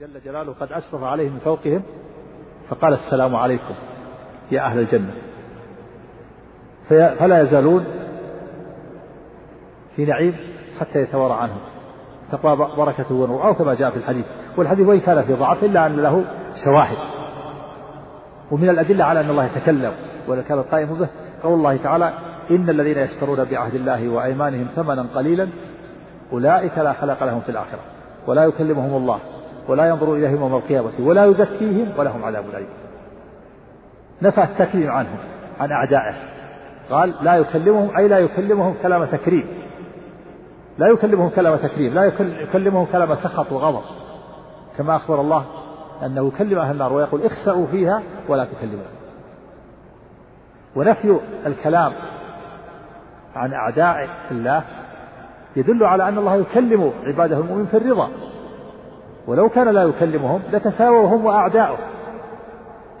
جل جلاله قد أشرف عليهم من فوقهم فقال السلام عليكم يا أهل الجنة. فلا يزالون في نعيم حتى يتوارى عنهم تقوى بركته ونور. أو كما جاء في الحديث. والحديث وإن كان في ضعف إلا أن له شواهد. ومن الأدلة على أن الله يتكلم ولا كان القائم به قول الله تعالى إن الذين يشترون بعهد الله وأيمانهم ثمنا قليلا أولئك لا خلق لهم في الآخرة ولا يكلمهم الله. ولا ينظر إليهم يوم القيامة ولا يزكيهم ولهم عذاب أليم. نفى التكريم عنهم عن أعدائه. قال لا يكلمهم أي لا يكلمهم كلام تكريم. لا يكلمهم كلام تكريم لا يكلمهم كلام سخط وغضب. كما أخبر الله أنه يكلم أهل النار ويقول اخسأوا فيها ولا تكلمون ونفي الكلام عن أعداء الله يدل على أن الله يكلم عباده المؤمنين في الرضا. ولو كان لا يكلمهم لتساووا هم وأعداؤه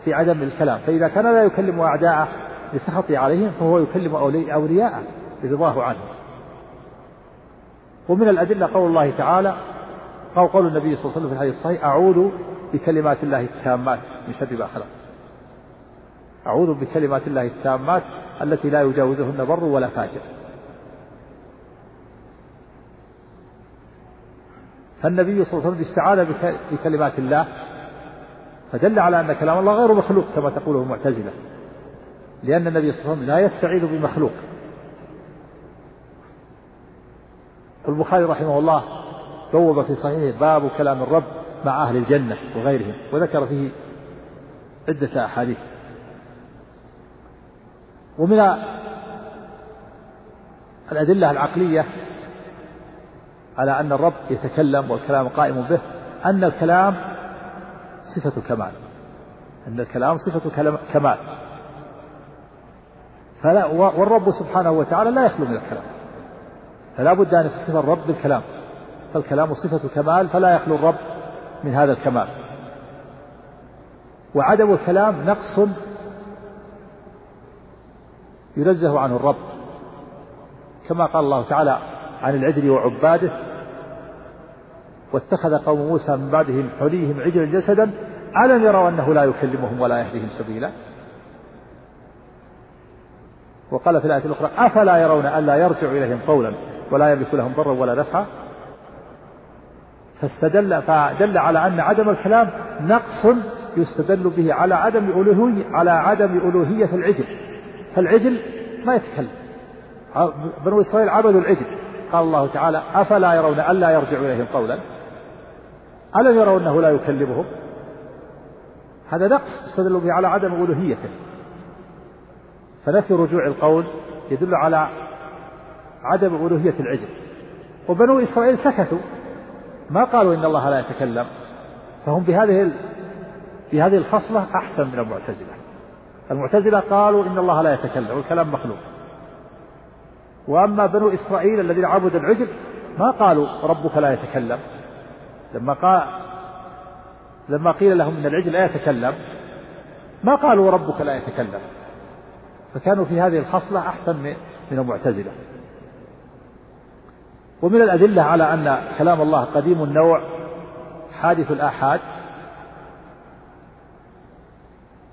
في عدم الكلام. فإذا كان لا يكلم أعداءه لسخطه عليهم فهو يكلم أولياءه برضاه عنهم ومن الأدلة قول الله تعالى أو قول النبي صلى الله عليه وسلم في الحديث الصحيح أعوذ بكلمات الله التامات من شر ما خلق. أعوذ بكلمات الله التامات التي لا يجاوزهن بر ولا فاجر. فالنبي صلى الله عليه وسلم استعاذ بكلمات الله فدل على أن كلام الله غير مخلوق كما تقوله المعتزلة لأن النبي صلى الله عليه وسلم لا يستعيذ بمخلوق. البخاري رحمه الله بوب في صحيحه باب كلام الرب مع أهل الجنة وغيرهم وذكر فيه عدة أحاديث. ومن الأدلة العقلية على أن الرب يتكلم والكلام قائم به أن الكلام صفة كمال أن الكلام صفة كمال. فلا والرب سبحانه وتعالى لا يخلو من الكلام. فلا بد أن يتصف الرب بالكلام. فالكلام صفة كمال فلا يخلو الرب من هذا الكمال. وعدم الكلام نقص ينزه عنه الرب. كما قال الله تعالى عن العجل وعباده واتخذ قوم موسى من بعده من حليهم عجلا جسدا ألم يروا أنه لا يكلمهم ولا يهديهم سبيلا؟ وقال في الآية الأخرى أفلا يرون ألا يرجع إليهم قولا ولا يملك لهم ضرا ولا نفعا؟ فاستدل فدل على أن عدم الكلام نقص يستدل به على عدم ألوهية على عدم ألوهية العجل. فالعجل ما يتكلم. بنو إسرائيل عبدوا العجل. قال الله تعالى أفلا يرون ألا يرجع إليهم قولا؟ ألم يروا أنه لا يكلمهم؟ هذا نقص يستدل به على عدم ألوهيته. فنفي رجوع القول يدل على عدم ألوهية العجل. وبنو إسرائيل سكتوا ما قالوا إن الله لا يتكلم. فهم بهذه بهذه الخصلة أحسن من المعتزلة. المعتزلة قالوا إن الله لا يتكلم والكلام مخلوق. وأما بنو إسرائيل الذين عبدوا العجل ما قالوا ربك لا يتكلم. لما قال لما قيل لهم إن العجل لا يتكلم ما قالوا ربك لا يتكلم؟ فكانوا في هذه الخصلة أحسن من المعتزلة. ومن الأدلة على أن كلام الله قديم النوع حادث الآحاد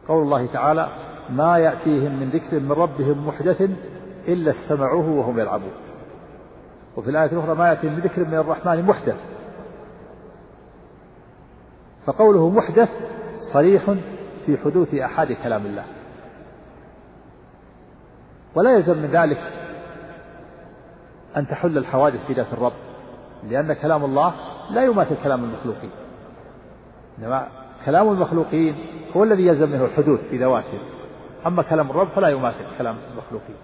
قول الله تعالى ما يأتيهم من ذكر من ربهم محدث إلا استمعوه وهم يلعبون. وفي الآية الأخرى ما يأتيهم من ذكر من الرحمن محدث. فقوله محدث صريح في حدوث أحد كلام الله. ولا يلزم من ذلك أن تحل الحوادث في ذات الرب لأن كلام الله لا يماثل كلام المخلوقين. إنما كلام المخلوقين هو الذي يلزم منه الحدوث في ذواته. أما كلام الرب فلا يماثل كلام المخلوقين.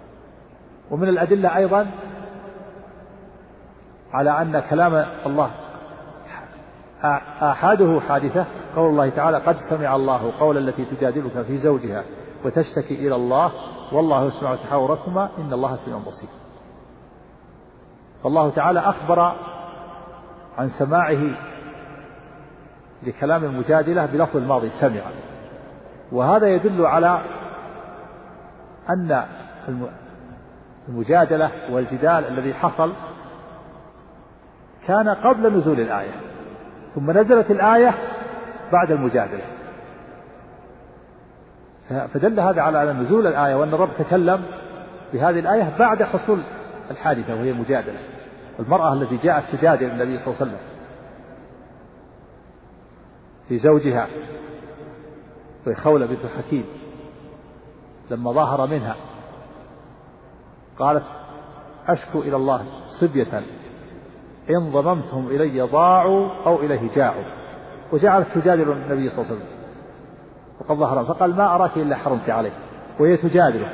ومن الأدلة أيضا على أن كلام الله آحاده حادثة. قول الله تعالى قد سمع الله قول التي تجادلك في زوجها وتشتكي إلى الله والله يسمع تحاوركما إن الله سميع بصير. فالله تعالى أخبر عن سماعه لكلام المجادلة بلفظ الماضي سمع. وهذا يدل على أن المجادلة والجدال الذي حصل كان قبل نزول الآية. ثم نزلت الآية بعد المجادلة. فدل هذا على نزول الآية وأن الرب تكلم بهذه الآية بعد حصول الحادثة وهي المجادلة. المرأة التي جاءت تجادل النبي صلى الله عليه وسلم في زوجها وهي خولة بنت حكيم لما ظهر منها قالت أشكو إلى الله صبية إن ضممتهم إلي ضاعوا أو إليه جاعوا وجعلت تجادل النبي صلى الله عليه وسلم. وقد ظهر فقال ما أراك إلا حرمت عليه وهي تجادله.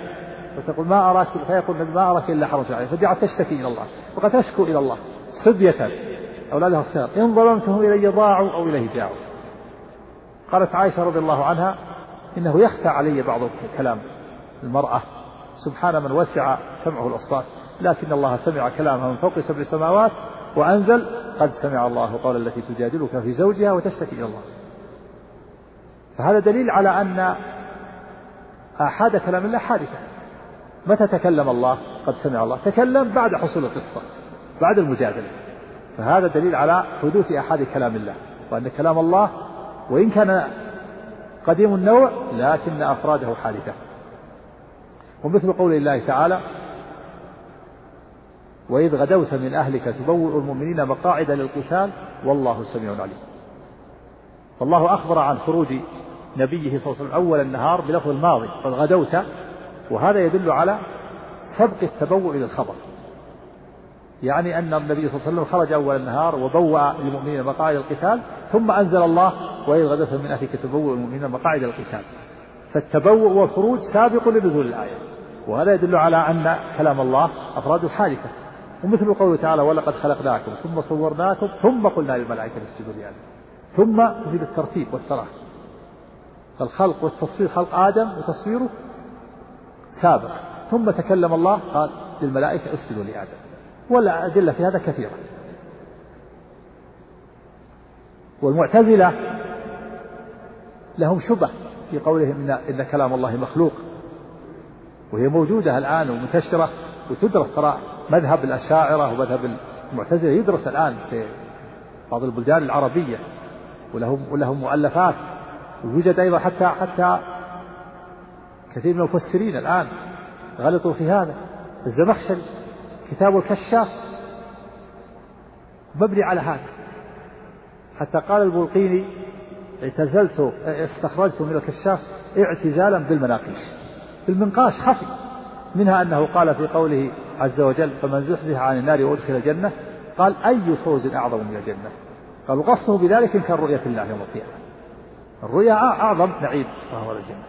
فتقول ما أراك فيقول ما أراك إلا حرمت عليه فجعلت تشتكي إلى الله. وقد تشكو إلى الله. صبية أولادها الصغار. إن ظلمتهم إلي ضاعوا أو إليه جاعوا قالت عائشة رضي الله عنها إنه يخفى علي بعض كلام المرأة. سبحان من وسع سمعه الأصوات. لكن الله سمع كلامها من فوق سبع سماوات. وأنزل قد سمع الله قول التي تجادلك في زوجها وتشتكي إلى الله. فهذا دليل على أن آحاد كلام الله حادثة متى تكلم الله قد سمع الله؟ تكلم بعد حصول القصة بعد المجادلة. فهذا دليل على حدوث آحاد كلام الله وأن كلام الله وإن كان قديم النوع لكن أفراده حادثة. ومثل قول الله تعالى وإذ غدوت من أهلك تبوئ المؤمنين مقاعد للقتال والله سميع عليم. والله أخبر عن خروج نبيه صلى الله عليه وسلم أول النهار بلفظ الماضي قد غدوت وهذا يدل على سبق التبوء إلى الخبر يعني أن النبي صلى الله عليه وسلم خرج أول النهار وبوأ للمؤمنين مقاعد القتال ثم أنزل الله وإذ غدوت من أهلك تبوء المؤمنين مقاعد القتال فالتبوء والخروج سابق لنزول الآية. وهذا يدل على أن كلام الله أفراد حادثة ومثل قوله تعالى ولقد خلقناكم ثم صورناكم ثم قلنا للملائكة اسجدوا لآدم ثم تفيد الترتيب والتراخي. فالخلق والتصوير خلق آدم وتصويره سابق. ثم تكلم الله قال للملائكة اسجدوا لآدم. والأدلة في هذا كثيرة. والمعتزلة لهم شبه في قولهم إن, إن كلام الله مخلوق وهي موجودة الآن ومنتشرة وتدرس ترى مذهب الأشاعرة ومذهب المعتزلة يدرس الآن في بعض البلدان العربية ولهم ولهم مؤلفات. ويوجد أيضا حتى حتى كثير من المفسرين الآن غلطوا في هذا. الزمخشري كتاب الكشاف مبني على هذا. حتى قال البلقيني اعتزلت استخرجت من الكشاف اعتزالا بالمناقيش. المنقاش خفي منها أنه قال في قوله عز وجل فمن زحزح عن النار وأدخل الجنة قال أي فوز أعظم من الجنة؟ قال وقصه بذلك إن كان رؤية الله يوم القيامة. الرؤيا أعظم نعيم وهو الجنة.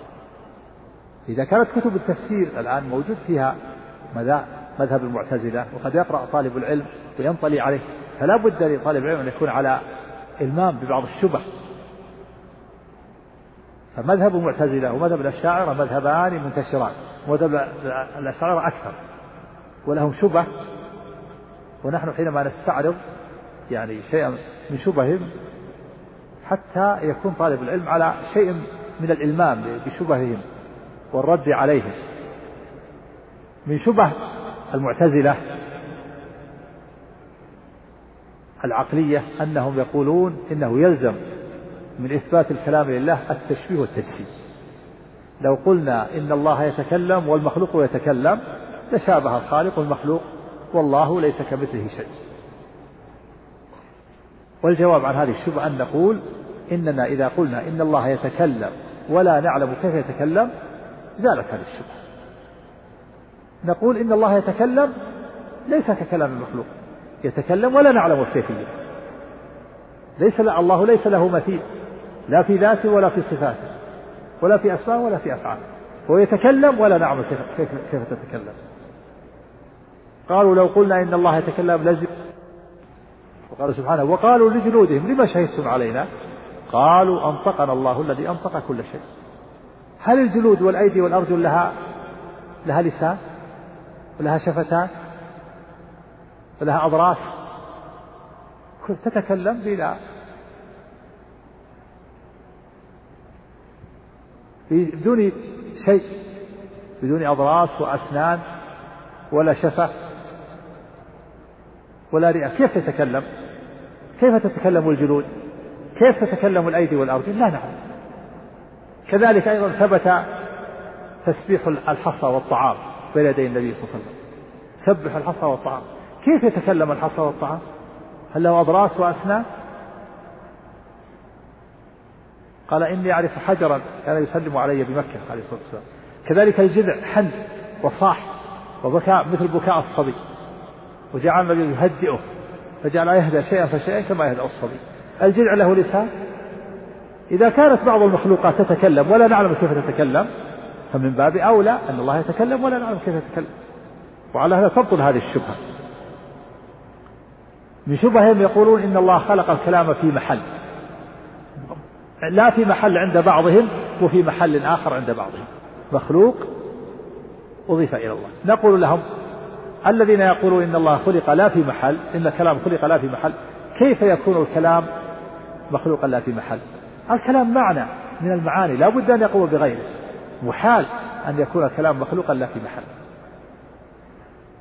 إذا كانت كتب التفسير الآن موجود فيها مذهب المعتزلة وقد يقرأ طالب العلم وينطلي عليه. فلا بد لطالب العلم أن يكون على إلمام ببعض الشبه. فمذهب المعتزلة ومذهب الأشاعرة مذهبان منتشران مذهب الأشاعرة أكثر. ولهم شبه. ونحن حينما نستعرض يعني شيئا من شبههم حتى يكون طالب العلم على شيء من الإلمام بشبههم والرد عليهم. من شبه المعتزلة العقلية أنهم يقولون إنه يلزم من إثبات الكلام لله التشبيه والتجسيم لو قلنا إن الله يتكلم والمخلوق يتكلم تشابه الخالق والمخلوق والله ليس كمثله شيء. والجواب عن هذه الشبهة أن نقول إننا إذا قلنا إن الله يتكلم ولا نعلم كيف يتكلم زالت هذه الشبهة. نقول إن الله يتكلم ليس ككلام المخلوق. يتكلم ولا نعلم الكيفية. ليس الله ليس له مثيل. لا في ذاته ولا في صفاته. ولا في أسماء ولا في أفعال هو يتكلم ولا نعلم كيف, كيف تتكلم. قالوا لو قلنا إن الله يتكلم لزم وقال سبحانه وقالوا لجلودهم لما شهدتم علينا؟ قالوا أنطقنا الله الذي أنطق كل شيء. هل الجلود والأيدي والأرجل لها لها لسان؟ ولها شفتان؟ ولها أضراس؟ تتكلم بلا. بدون شيء بدون أضراس وأسنان ولا شفة. ولا رئة. كيف تتكلم؟ كيف تتكلم الجلود كيف تتكلم الأيدي والأرجل لا نعلم. كذلك أيضا ثبت تسبيح الحصى والطعام بين يدي النبي صلى الله عليه وسلم. سبح الحصى والطعام. كيف يتكلم الحصى والطعام؟ هل له أضراس وأسنان؟ قال إني أعرف حجرا كان يسلم علي بمكة عليه الصلاة والسلام. كذلك الجذع حن وصاح وبكاء مثل بكاء الصبي. وجعل النبي يهدئه فجعل يهدأ شيئا فشيئا كما يهدأ الصبي. الجذع له لسان. إذا كانت بعض المخلوقات تتكلم ولا نعلم كيف تتكلم فمن باب أولى أن الله يتكلم ولا نعلم كيف يتكلم. وعلى هذا تبطل هذه الشبهة. من شبههم يقولون إن الله خلق الكلام في محل. لا في محل عند بعضهم وفي محل آخر عند بعضهم. مخلوق أضيف إلى الله. نقول لهم الذين يقولون إن الله خلق لا في محل إن الكلام خلق لا في محل. كيف يكون الكلام مخلوقا لا في محل؟ الكلام معنى من المعاني لا بد أن يقوم بغيره. محال أن يكون الكلام مخلوقا لا في محل.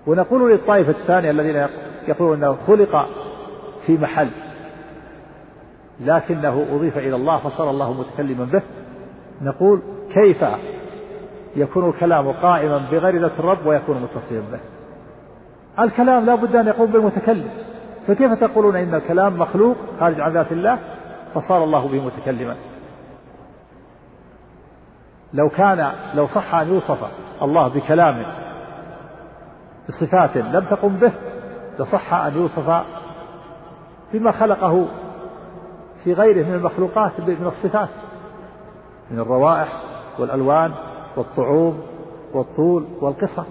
ونقول للطائفة الثانية الذين يقولون أنه خلق في محل لكنه أضيف إلى الله فصار الله متكلما به نقول كيف يكون الكلام قائما بغير ذات الرب ويكون متصلا به؟ الكلام لا بد أن يقوم بالمتكلم. فكيف تقولون إن الكلام مخلوق خارج عن ذات الله؟ فصار الله به متكلما. لو كان لو صح أن يوصف الله بكلام بصفات لم تقم به لصح أن يوصف بما خلقه في غيره من المخلوقات من الصفات من الروائح والألوان والطعوم والطول والقصة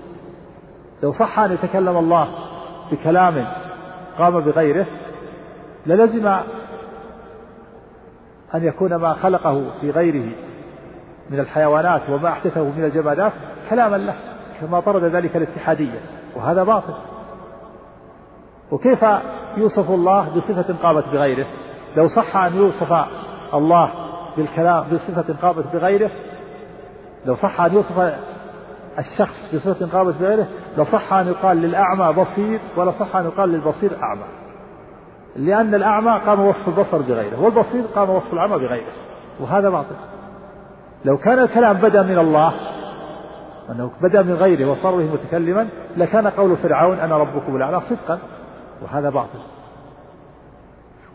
لو صح أن يتكلم الله بكلام قام بغيره للزم أن يكون ما خلقه في غيره من الحيوانات وما أحدثه من الجمادات كلاما له كما طرد ذلك الاتحادية وهذا باطل. وكيف يوصف الله بصفة قامت بغيره؟ لو صح أن يوصف الله بالكلام بصفة قامت بغيره لو صح أن يوصف الشخص بصفة قامت بغيره لصح أن يقال للأعمى بصير ولا صح أن يقال للبصير أعمى. لأن الأعمى قام وصف البصر بغيره والبصير قام وصف العمى بغيره وهذا باطل. لو كان الكلام بدأ من الله أنه بدأ من غيره وصار به متكلما لكان قول فرعون أنا ربكم الأعلى صدقا وهذا باطل.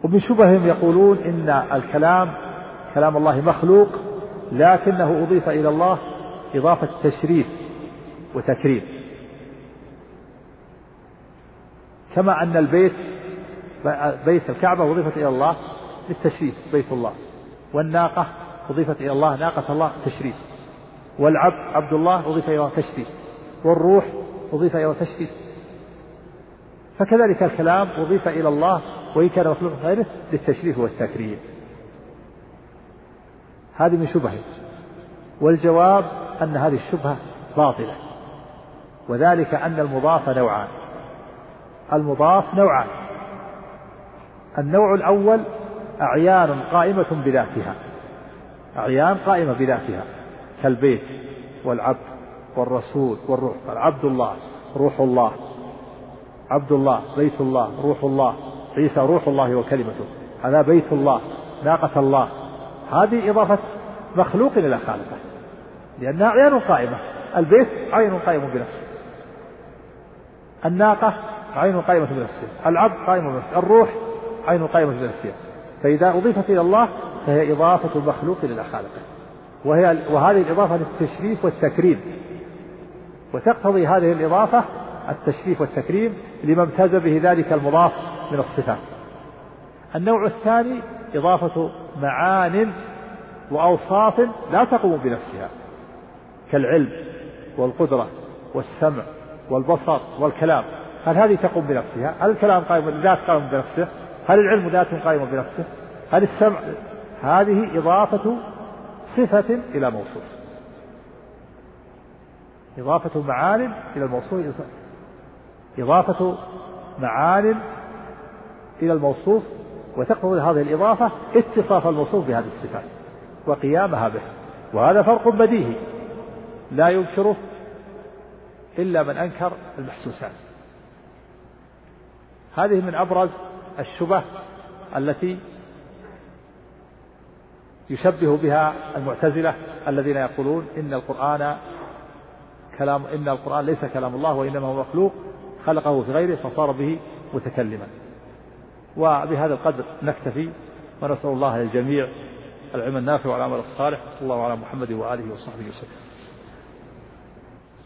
ومن شبههم يقولون إن الكلام كلام الله مخلوق لكنه أضيف إلى الله إضافة تشريف. وتكريم. كما أن البيت بيت الكعبة أضيفت إلى الله للتشريف بيت الله. والناقة أضيفت إلى الله ناقة الله تشريف. والعبد عبد الله أضيف إلى الله تشريف. والروح أضيف إلى الله تشريف. فكذلك الكلام أضيف إلى الله وإن كان مخلوق غيره للتشريف والتكريم. هذه من شبهه. والجواب أن هذه الشبهة باطلة. وذلك أن المضاف نوعان. المضاف نوعان. النوع الأول أعيان قائمة بذاتها. أعيان قائمة بذاتها. كالبيت والعبد والرسول والروح. عبد الله روح الله. عبد الله بيت الله روح الله. عيسى روح الله وكلمته. هذا بيت الله ناقة الله. هذه إضافة مخلوق إلى خالقه. لأنها أعيان قائمة. البيت عين قائم بنفسه. الناقة عين قائمة بنفسها العبد قائم بنفسه الروح عين قائمة بنفسها. فإذا أضيفت إلى الله فهي إضافة المخلوق إلى خالقه وهي وهذه الإضافة للتشريف والتكريم. وتقتضي هذه الإضافة التشريف والتكريم لما امتاز به ذلك المضاف من الصفات. النوع الثاني إضافة معان وأوصاف لا تقوم بنفسها كالعلم والقدرة والسمع والبصر والكلام هل هذه تقوم بنفسها؟ هل الكلام قائم ذات قائم بنفسه؟ هل العلم ذات قائم بنفسه؟ هل السمع هذه إضافة صفة إلى موصوف إضافة معان إلى الموصوف إضافة معان إلى الموصوف وتقتضي هذه الإضافة اتصاف الموصوف بهذه الصفات وقيامها به وهذا فرق بديهي لا ينكره إلا من أنكر المحسوسات. هذه من أبرز الشبه التي يشبه بها المعتزلة الذين يقولون إن القرآن كلام إن القرآن ليس كلام الله وإنما هو مخلوق خلقه في غيره فصار به متكلما. وبهذا القدر نكتفي ونسأل الله للجميع العلم النافع والعمل الصالح. صلى الله على محمد وآله وصحبه وسلم.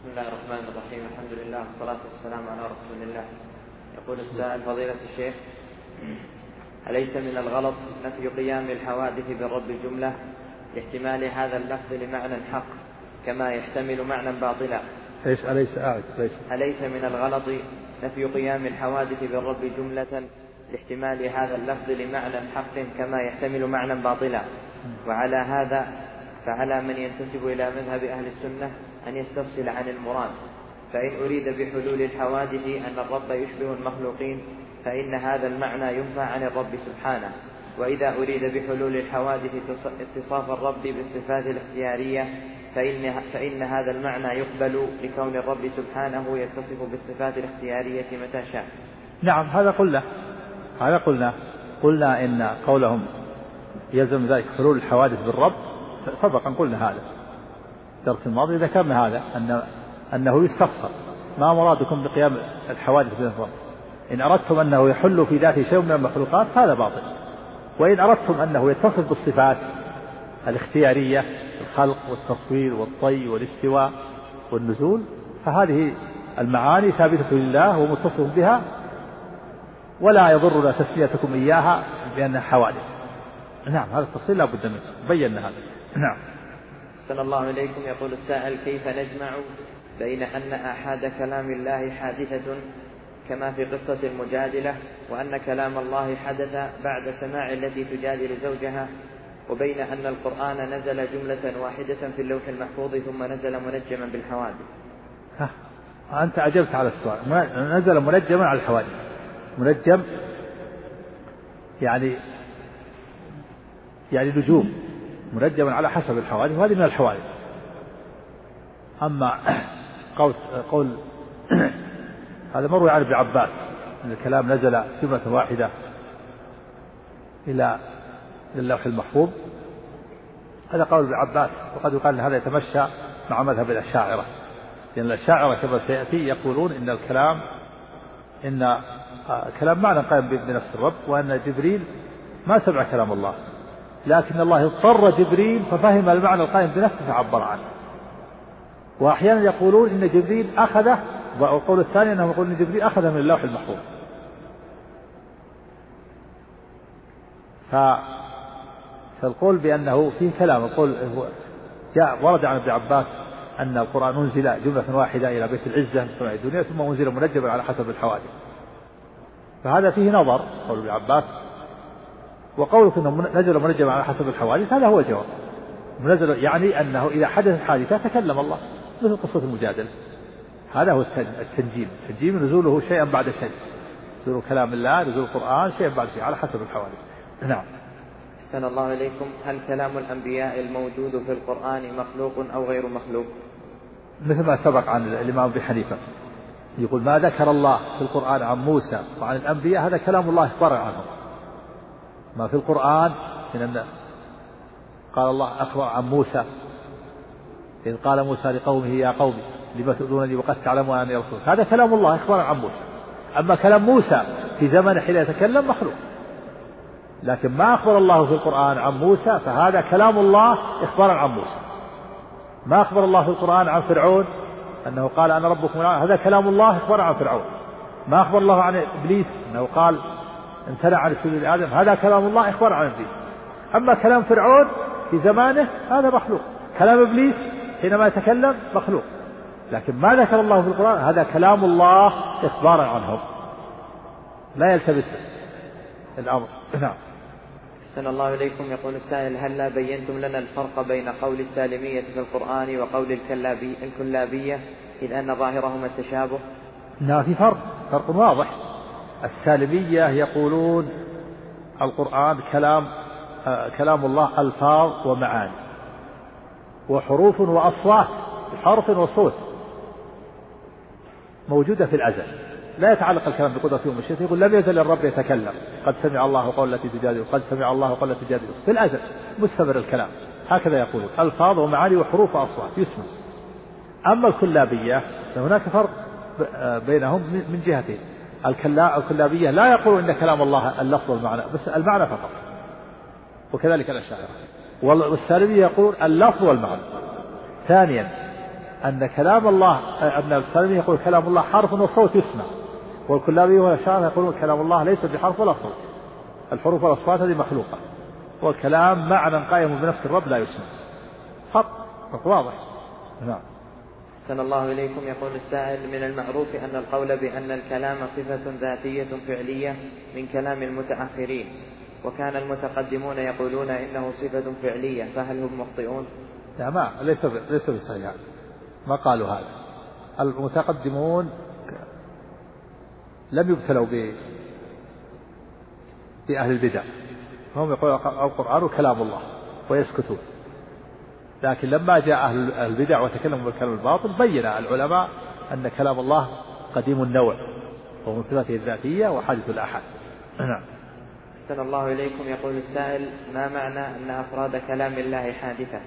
بسم الله الرحمن الرحيم الحمد لله والصلاة والسلام على رسول الله يقول السائل فضيلة الشيخ أليس من الغلط نفي قيام الحوادث بالرب جملة لاحتمال هذا اللفظ لمعنى حق كما يحتمل معنى باطلا أليس أعد ليس أليس من الغلط نفي قيام الحوادث بالرب جملة لاحتمال هذا اللفظ لمعنى حق كما يحتمل معنى باطلا وعلى هذا فعلى من ينتسب إلى مذهب أهل السنة أن يستفصل عن المراد فإن أريد بحلول الحوادث أن الرب يشبه المخلوقين فإن هذا المعنى ينفى عن الرب سبحانه. وإذا أريد بحلول الحوادث اتصاف الرب بالصفات الاختيارية فإن, فإن هذا المعنى يقبل لكون الرب سبحانه يتصف بالصفات الاختيارية متى شاء. نعم هذا قلنا. هذا قلنا. قلنا إن قولهم يلزم ذلك حلول الحوادث بالرب. سبقا قلنا هذا. الدرس الماضي ذكرنا هذا أن أنه يستفسر. ما مرادكم بقيام الحوادث بالرب إن أردتم أنه يحل في ذاته شيء من المخلوقات هذا باطل. وإن أردتم أنه يتصف بالصفات الاختيارية الخلق والتصوير والطي والاستواء والنزول فهذه المعاني ثابتة لله ومتصف بها ولا يضرنا تسميتكم إياها بأنها حوادث. نعم هذا التفصيل لا بد منه. بينا هذا. نعم. أحسن الله إليكم. يقول السائل كيف نجمع بين أن آحاد كلام الله حادثة كما في قصة المجادلة وأن كلام الله حدث بعد سماع التي تجادل زوجها وبين أن القرآن نزل جملة واحدة في اللوح المحفوظ ثم نزل منجما بالحوادث؟ ها أنت أجبت على السؤال. نزل منجما على الحوادث. منجم يعني يعني نجوم. منجما على حسب الحوادث وهذه من الحوادث. أما قول قول هذا مروي عن ابن عباس أن الكلام نزل جملة واحدة إلى اللوح المحفوظ. هذا قول ابن عباس وقد يقال أن هذا يتمشى مع مذهب الأشاعرة. لأن الأشاعرة كما سيأتي يقولون إن الكلام إن كلام معنى قائم بنفس الرب وأن جبريل ما سمع كلام الله. لكن الله اضطر جبريل ففهم المعنى القائم بنفسه فعبر عنه. وأحيانا يقولون إن جبريل أخذه والقول الثاني أنه يقول إن جبريل أخذه من اللوح المحفوظ. ف فالقول بأنه فيه كلام القول جاء ورد عن ابن عباس أن القرآن أنزل جملة واحدة إلى بيت العزة من سماء الدنيا ثم أنزل منجبا على حسب الحوادث. فهذا فيه نظر قول ابن عباس. وقولك أنه نزل منجما على حسب الحوادث هذا هو الجواب. منزل يعني أنه إذا حدثت حادثة تكلم الله. مثل قصة المجادلة. هذا هو التنجيم. التنجيم نزوله شيئا بعد شيء. نزول كلام الله نزول القرآن شيئا بعد شيء على حسب الحوادث. نعم. أحسن الله إليكم. هل كلام الأنبياء الموجود في القرآن مخلوق أو غير مخلوق؟ مثل ما سبق عن الإمام أبي حنيفة. يقول ما ذكر الله في القرآن عن موسى وعن الأنبياء هذا كلام الله إخبار عنهم ما في القرآن من أن قال الله أخبر عن موسى. إذ قال موسى لقومه يا قوم لم تؤذونني وقد تعلمون أني رسول هذا كلام الله إخبار عن موسى. أما كلام موسى في زمن حين يتكلم مخلوق. لكن ما أخبر الله في القرآن عن موسى فهذا كلام الله إخبارا عن موسى. ما أخبر الله في القرآن عن فرعون؟ أنه قال أنا ربكم هذا كلام الله إخبارا عن فرعون. ما أخبر الله عن إبليس؟ أنه قال امتنع عن السجود لآدم هذا كلام الله إخبار عن إبليس. أما كلام فرعون في زمانه هذا مخلوق. كلام إبليس حينما يتكلم مخلوق. لكن ما ذكر الله في القرآن هذا كلام الله إخبارا عنهم. لا يلتبس الأمر. نعم. أحسن الله إليكم. يقول السائل هل لا بينتم لنا الفرق بين قول السالمية في القرآن وقول الكلابي الكلابية إذ أن ظاهرهما التشابه؟ لا في فرق. فرق واضح. السالمية يقولون القرآن كلام آه كلام الله ألفاظ ومعاني وحروف وأصوات حرف وصوت موجودة في الأزل. لا يتعلق الكلام بقدرته ومشيئته يقول لم يزل الرب يتكلم. قد سمع الله قول التي تجادل قد سمع الله قول التي تجادل. في الأزل مستمر الكلام. هكذا يقولون ألفاظ ومعاني وحروف وأصوات. يسمع. أما الكلابية فهناك فرق بينهم من جهتين. الكلابية لا يقولون إن كلام الله اللفظ والمعنى بس المعنى فقط. وكذلك الأشاعرة. والسالمية يقول اللفظ والمعنى. ثانيا أن كلام الله أن السالمية يقول كلام الله حرف وصوت يسمع. والكلابية والأشاعرة يقولون كلام الله ليس بحرف ولا صوت. الحروف والأصوات هذه مخلوقة. والكلام معنى قائم بنفس الرب لا يسمع. فرق واضح. نعم. أحسن الله إليكم. يقول السائل من المعروف أن القول بأن الكلام صفة ذاتية فعلية من كلام المتأخرين وكان المتقدمون يقولون إنه صفة فعلية فهل هم مخطئون؟ لا ما ليس ليس بصحيح. ما قالوا هذا؟ المتقدمون لم يبتلوا ب بأهل البدع. هم يقولون القرآن كلام الله ويسكتون. لكن لما جاء أهل البدع وتكلموا بالكلام الباطل بين العلماء أن كلام الله قديم النوع ومن صفاته الذاتية وحادث الآحاد نعم. أحسن الله إليكم يقول السائل ما معنى أن أفراد كلام الله حادثة؟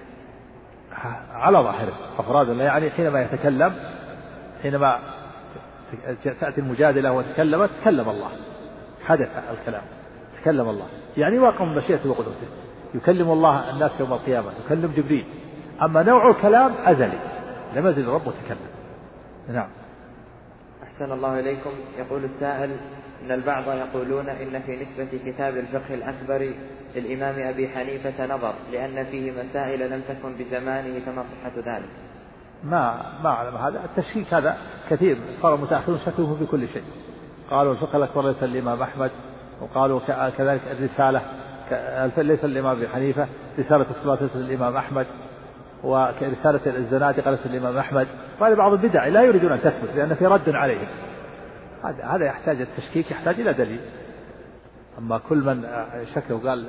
على ظاهره أفراد الله يعني حينما يتكلم حينما تأتي المجادلة وتكلمت تكلم الله حدث الكلام تكلم الله. يعني واقع من مشيئته وقدرته يكلم الله الناس يوم القيامة يكلم جبريل. أما نوع الكلام أزلي. لم يزل الرب متكلم نعم. أحسن الله إليكم. يقول السائل إن البعض يقولون إن في نسبة كتاب الفقه الأكبر للإمام أبي حنيفة نظر لأن فيه مسائل لم تكن بزمانه فما صحة ذلك؟ ما ما أعلم. هذا التشكيك هذا كثير. صار المتأخرون شكوه في كل شيء. قالوا الفقه الأكبر ليس الإمام أحمد وقالوا كذلك الرسالة ليس الإمام أبي حنيفة رسالة الصلاة ليس الإمام أحمد. ورسالة الزنادقة ليس الإمام أحمد وهذا بعض البدع لا يريدون أن تثبت لأن في رد عليهم. هذا هذا يحتاج التشكيك يحتاج إلى دليل. أما كل من شك وقال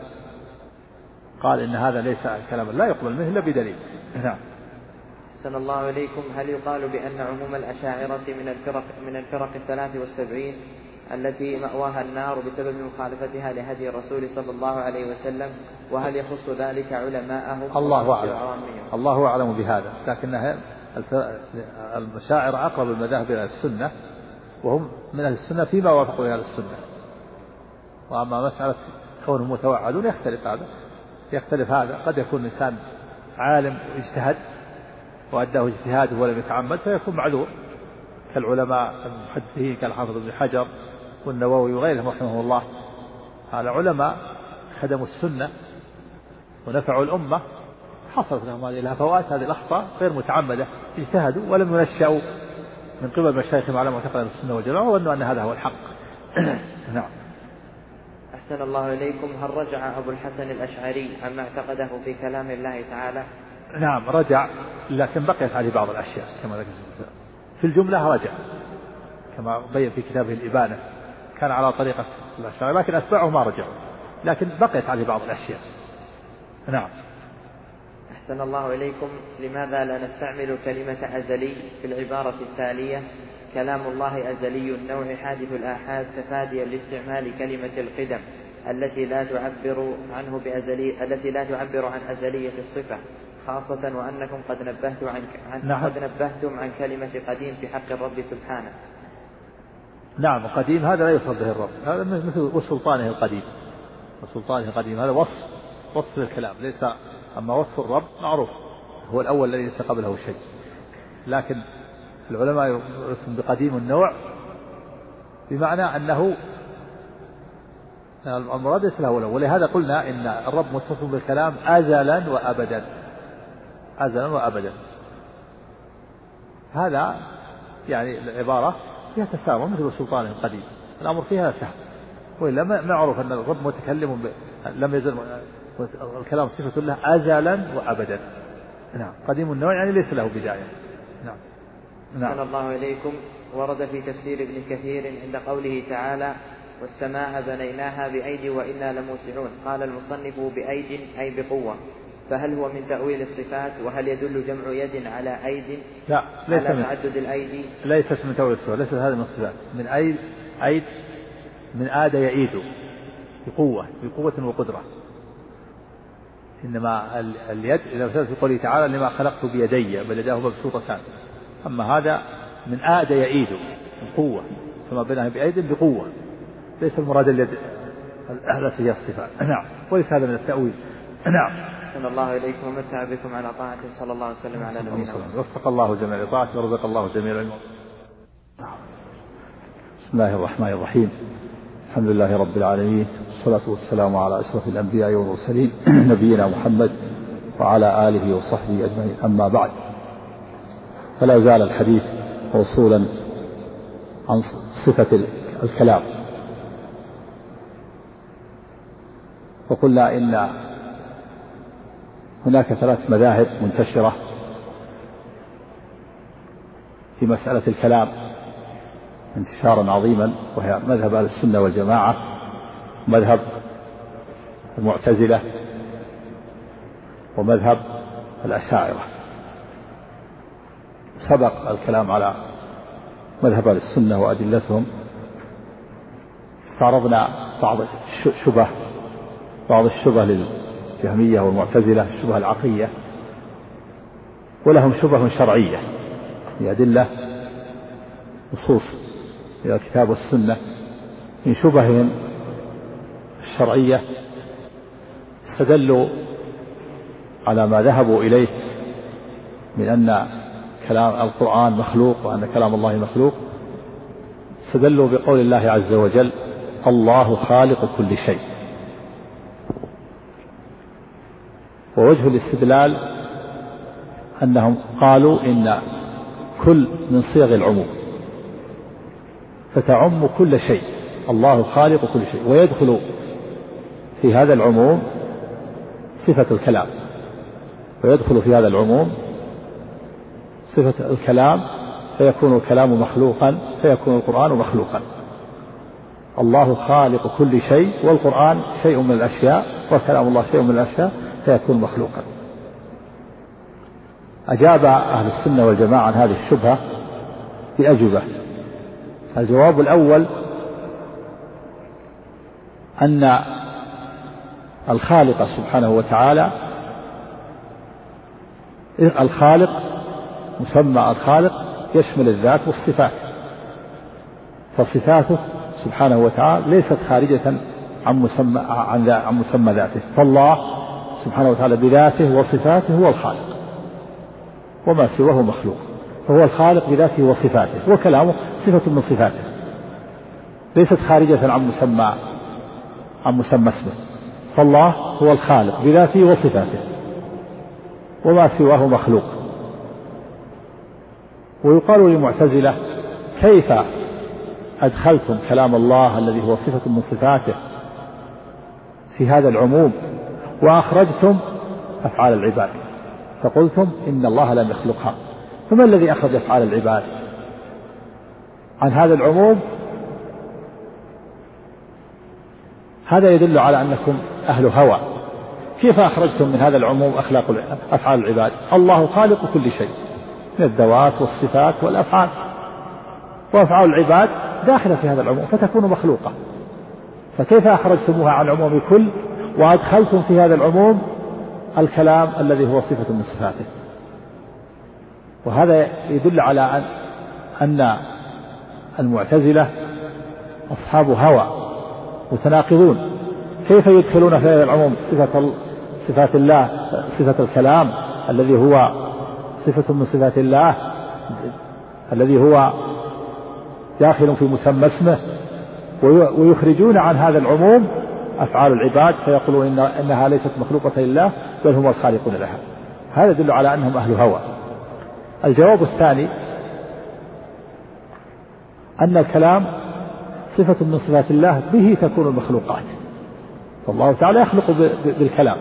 قال إن هذا ليس كلام لا يقبل منه إلا بدليل. نعم. أحسن الله إليكم. هل يقال بأن عموم الأشاعرة من الفرق من الفرق الثلاث والسبعين التي مأواها النار بسبب مخالفتها لهدي الرسول صلى الله عليه وسلم وهل يخص ذلك علماءهم الله أعلم. الله أعلم بهذا. لكنها المشاعر أقرب المذاهب إلى السنة وهم من أهل السنة فيما وافقوا إلى السنة. وأما مسألة كونهم متوعدون يختلف هذا يختلف هذا. قد يكون الإنسان عالم واجتهد وأداه اجتهاده ولم يتعمد فيكون معذور. كالعلماء المحدثين كالحافظ ابن حجر والنووي وغيرهم رحمه الله. هذا علماء خدموا السنة ونفعوا الأمة حصلت لهم هذه الهفوات هذه الأخطاء غير متعمدة. اجتهدوا ولم ينشأوا. من قبل مشايخهم على معتقد السنة والجماعة وظنوا أن هذا هو الحق. نعم. أحسن الله إليكم. هل رجع أبو الحسن الأشعري عما اعتقده في كلام الله تعالى؟ نعم رجع لكن بقيت عليه بعض الأشياء كما ذكرت. في الجملة رجع كما بين في كتابه الإبانة. كان على طريقة الأشاعرة لكن أتباعه ما رجعوا لكن بقيت عليه بعض الأشياء. نعم. أحسن الله إليكم. لماذا لا نستعمل كلمة أزلي في العبارة التالية؟ كلام الله أزلي النوع حادث الآحاد تفاديا لاستعمال كلمة القدم التي لا تعبر عنه بأزلي التي لا تعبر عن أزلية الصفة خاصة وأنكم قد نبهتم عن, عن نعم. قد نبهتم عن كلمة قديم في حق الرب سبحانه. نعم قديم. هذا لا يوصف به الرب. هذا مثل وسلطانه القديم. وسلطانه القديم. هذا وصف وصف الكلام ليس أما وصف الرب معروف. هو الأول الذي ليس قبله شيء. لكن العلماء يرسم بقديم النوع بمعنى أنه المراد ليس له ولهذا قلنا إن الرب متصل بالكلام أزلا وأبدا. أزلا وأبدا. هذا يعني العبارة فيها مثل سلطانه القديم. الأمر فيها سهل. وإلا معروف أن الرب متكلم ب... لم يزل الكلام صفة له أزلا وأبدا. نعم. قديم النوع يعني ليس له بداية. نعم. نعم. الله إليكم ورد في تفسير ابن كثير عند قوله تعالى والسماء بنيناها بأيدي وإنا لموسعون قال المصنف بأيد أي بقوة فهل هو من تأويل الصفات؟ وهل يدل جمع يد على أيد؟ لا ليس على من. تعدد الأيدي؟ ليست من تأويل الصفات ليست هذه من الصفات. من أيد أيد من آد يعيد. بقوة بقوة وقدرة. إنما اليد إذا مثلت في قوله تعالى لما خلقت بيدي بل يداه مبسوطتان. أما هذا من آد يعيد بقوة. كما بينها بأيد بقوة. ليس المراد اليد التي هي الصفات. نعم. وليس هذا من التأويل. نعم. أحسن الله إليكم ومتع بكم على طاعته. صلى الله وسلم على نبينا وفق الله جميع طاعته ورزق الله جميع العلم. بسم الله الرحمن الرحيم. الحمد لله رب العالمين. والصلاة والسلام على أشرف الأنبياء والمرسلين نبينا محمد وعلى آله وصحبه أجمعين. أما بعد فلا زال الحديث موصولا عن صفة الكلام. وقلنا إن هناك ثلاث مذاهب منتشرة في مسألة الكلام انتشارا عظيما وهي مذهب أهل السنة والجماعة ومذهب المعتزلة ومذهب الأشاعرة. سبق الكلام على مذهب أهل السنة وأدلتهم. استعرضنا بعض الشبه بعض الشبه للجهمية والمعتزلة الشبه العقلية ولهم شبه شرعية أدلة نصوص إلى الكتاب والسنة من شبههم الشرعية استدلوا على ما ذهبوا إليه من أن كلام القرآن مخلوق وأن كلام الله مخلوق استدلوا بقول الله عز وجل الله خالق كل شيء. ووجه الاستدلال أنهم قالوا إن كل من صيغ العموم فتعم كل شيء الله خالق كل شيء ويدخل في هذا العموم صفة الكلام ويدخل في هذا العموم صفة الكلام فيكون الكلام مخلوقا فيكون القرآن مخلوقا. الله خالق كل شيء والقرآن شيء من الأشياء وكلام الله شيء من الأشياء فيكون مخلوقا. أجاب أهل السنة والجماعة عن هذه الشبهة بأجوبة. الجواب الأول أن الخالق سبحانه وتعالى الخالق مسمى الخالق يشمل الذات والصفات. فصفاته سبحانه وتعالى ليست خارجة عن مسمى عن, مسمى ذاته. فالله سبحانه وتعالى بذاته وصفاته هو الخالق. وما سواه مخلوق. فهو الخالق بذاته وصفاته. وكلامه صفة من صفاته. ليست خارجة عن مسمى عن مسمى اسمه. فالله هو الخالق بذاته وصفاته. وما سواه مخلوق. ويقال للمعتزلة كيف أدخلتم كلام الله الذي هو صفة من صفاته في هذا العموم؟ وأخرجتم أفعال العباد. فقلتم إن الله لم يخلقها. فما الذي أخرج أفعال العباد؟ عن هذا العموم هذا يدل على أنكم أهل هوى. كيف أخرجتم من هذا العموم أخلاق أفعال العباد؟ الله خالق كل شيء. من الذوات والصفات والأفعال. وأفعال العباد داخلة في هذا العموم فتكون مخلوقة. فكيف أخرجتموها عن عموم كل وأدخلتم في هذا العموم الكلام الذي هو صفة من صفاته. وهذا يدل على أن أن المعتزلة أصحاب هوى متناقضون. كيف يدخلون في هذا العموم صفة صفات الله صفة الكلام الذي هو صفة من صفات الله الذي هو داخل في مسمى اسمه ويخرجون عن هذا العموم أفعال العباد فيقولون إن إنها ليست مخلوقة لله بل هم الخالقون لها. هذا يدل على أنهم أهل هوى. الجواب الثاني أن الكلام صفة من صفات الله به تكون المخلوقات. فالله تعالى يخلق بالكلام.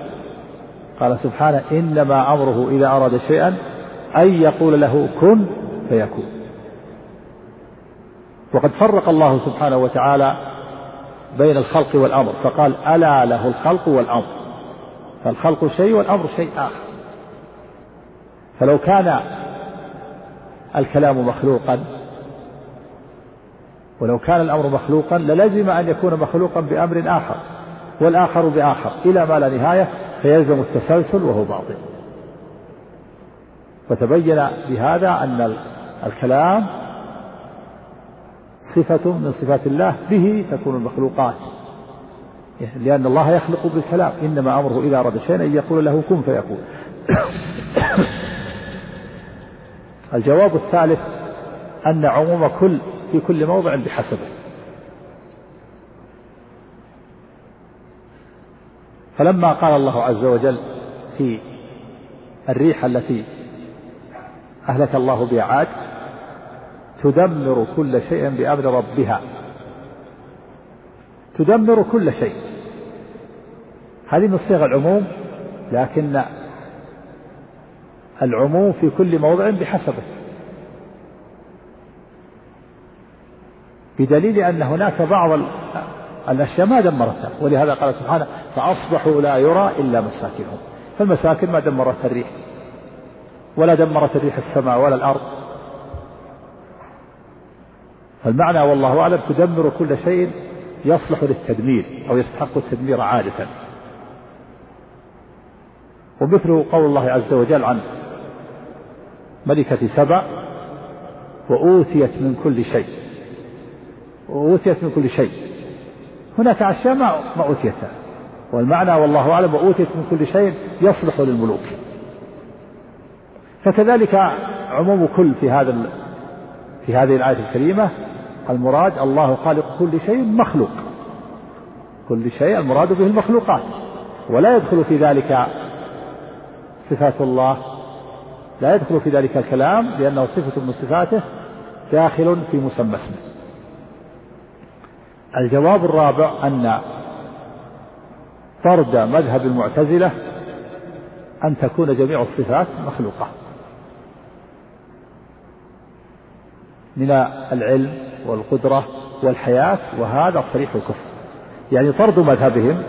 قال سبحانه إنما أمره إذا أراد شيئا أن يقول له كن فيكون. وقد فرق الله سبحانه وتعالى بين الخلق والأمر. فقال ألا له الخلق والأمر. فالخلق شيء والأمر شيء آخر. فلو كان الكلام مخلوقا ولو كان الأمر مخلوقا للزم أن يكون مخلوقا بأمر آخر والآخر بآخر. إلى ما لا نهاية فيلزم التسلسل وهو باطل. وتبين بهذا أن الكلام صفة من صفات الله به تكون المخلوقات. لأن الله يخلق بالكلام إنما أمره إذا أراد شيئا أن يقول له كن فيكون الجواب الثالث أن عموم كل في كل موضع بحسبه. فلما قال الله عز وجل في الريح التي أهلك الله بها عاد تدمر كل شيء بأمر ربها. تدمر كل شيء. هذه من صيغ العموم لكن العموم في كل موضع بحسبه. بدليل أن هناك بعض الأشياء ما دمرتها ولهذا قال سبحانه فأصبحوا لا يرى إلا مساكنهم. فالمساكن ما دمرتها الريح ولا دمرت الريح السماء ولا الأرض. فالمعنى والله أعلم تدمر كل شيء يصلح للتدمير أو يستحق التدمير عادة. ومثله قول الله عز وجل عن ملكة سبع وأوتيت من كل شيء. وأوتيت من كل شيء. هناك أشياء ما ما أوتيتها. والمعنى والله أعلم وأوتيت من كل شيء يصلح للملوك. فكذلك عموم كل في هذا في هذه الآية الكريمة المراد الله خالق كل شيء مخلوق. كل شيء المراد به المخلوقات. ولا يدخل في ذلك صفات الله. لا يدخل في ذلك الكلام لأنه صفة من صفاته داخل في مسمى اسمه. الجواب الرابع أن فرد مذهب المعتزلة أن تكون جميع الصفات مخلوقة. من العلم والقدرة والحياة وهذا صريح الكفر. يعني طرد مذهبهم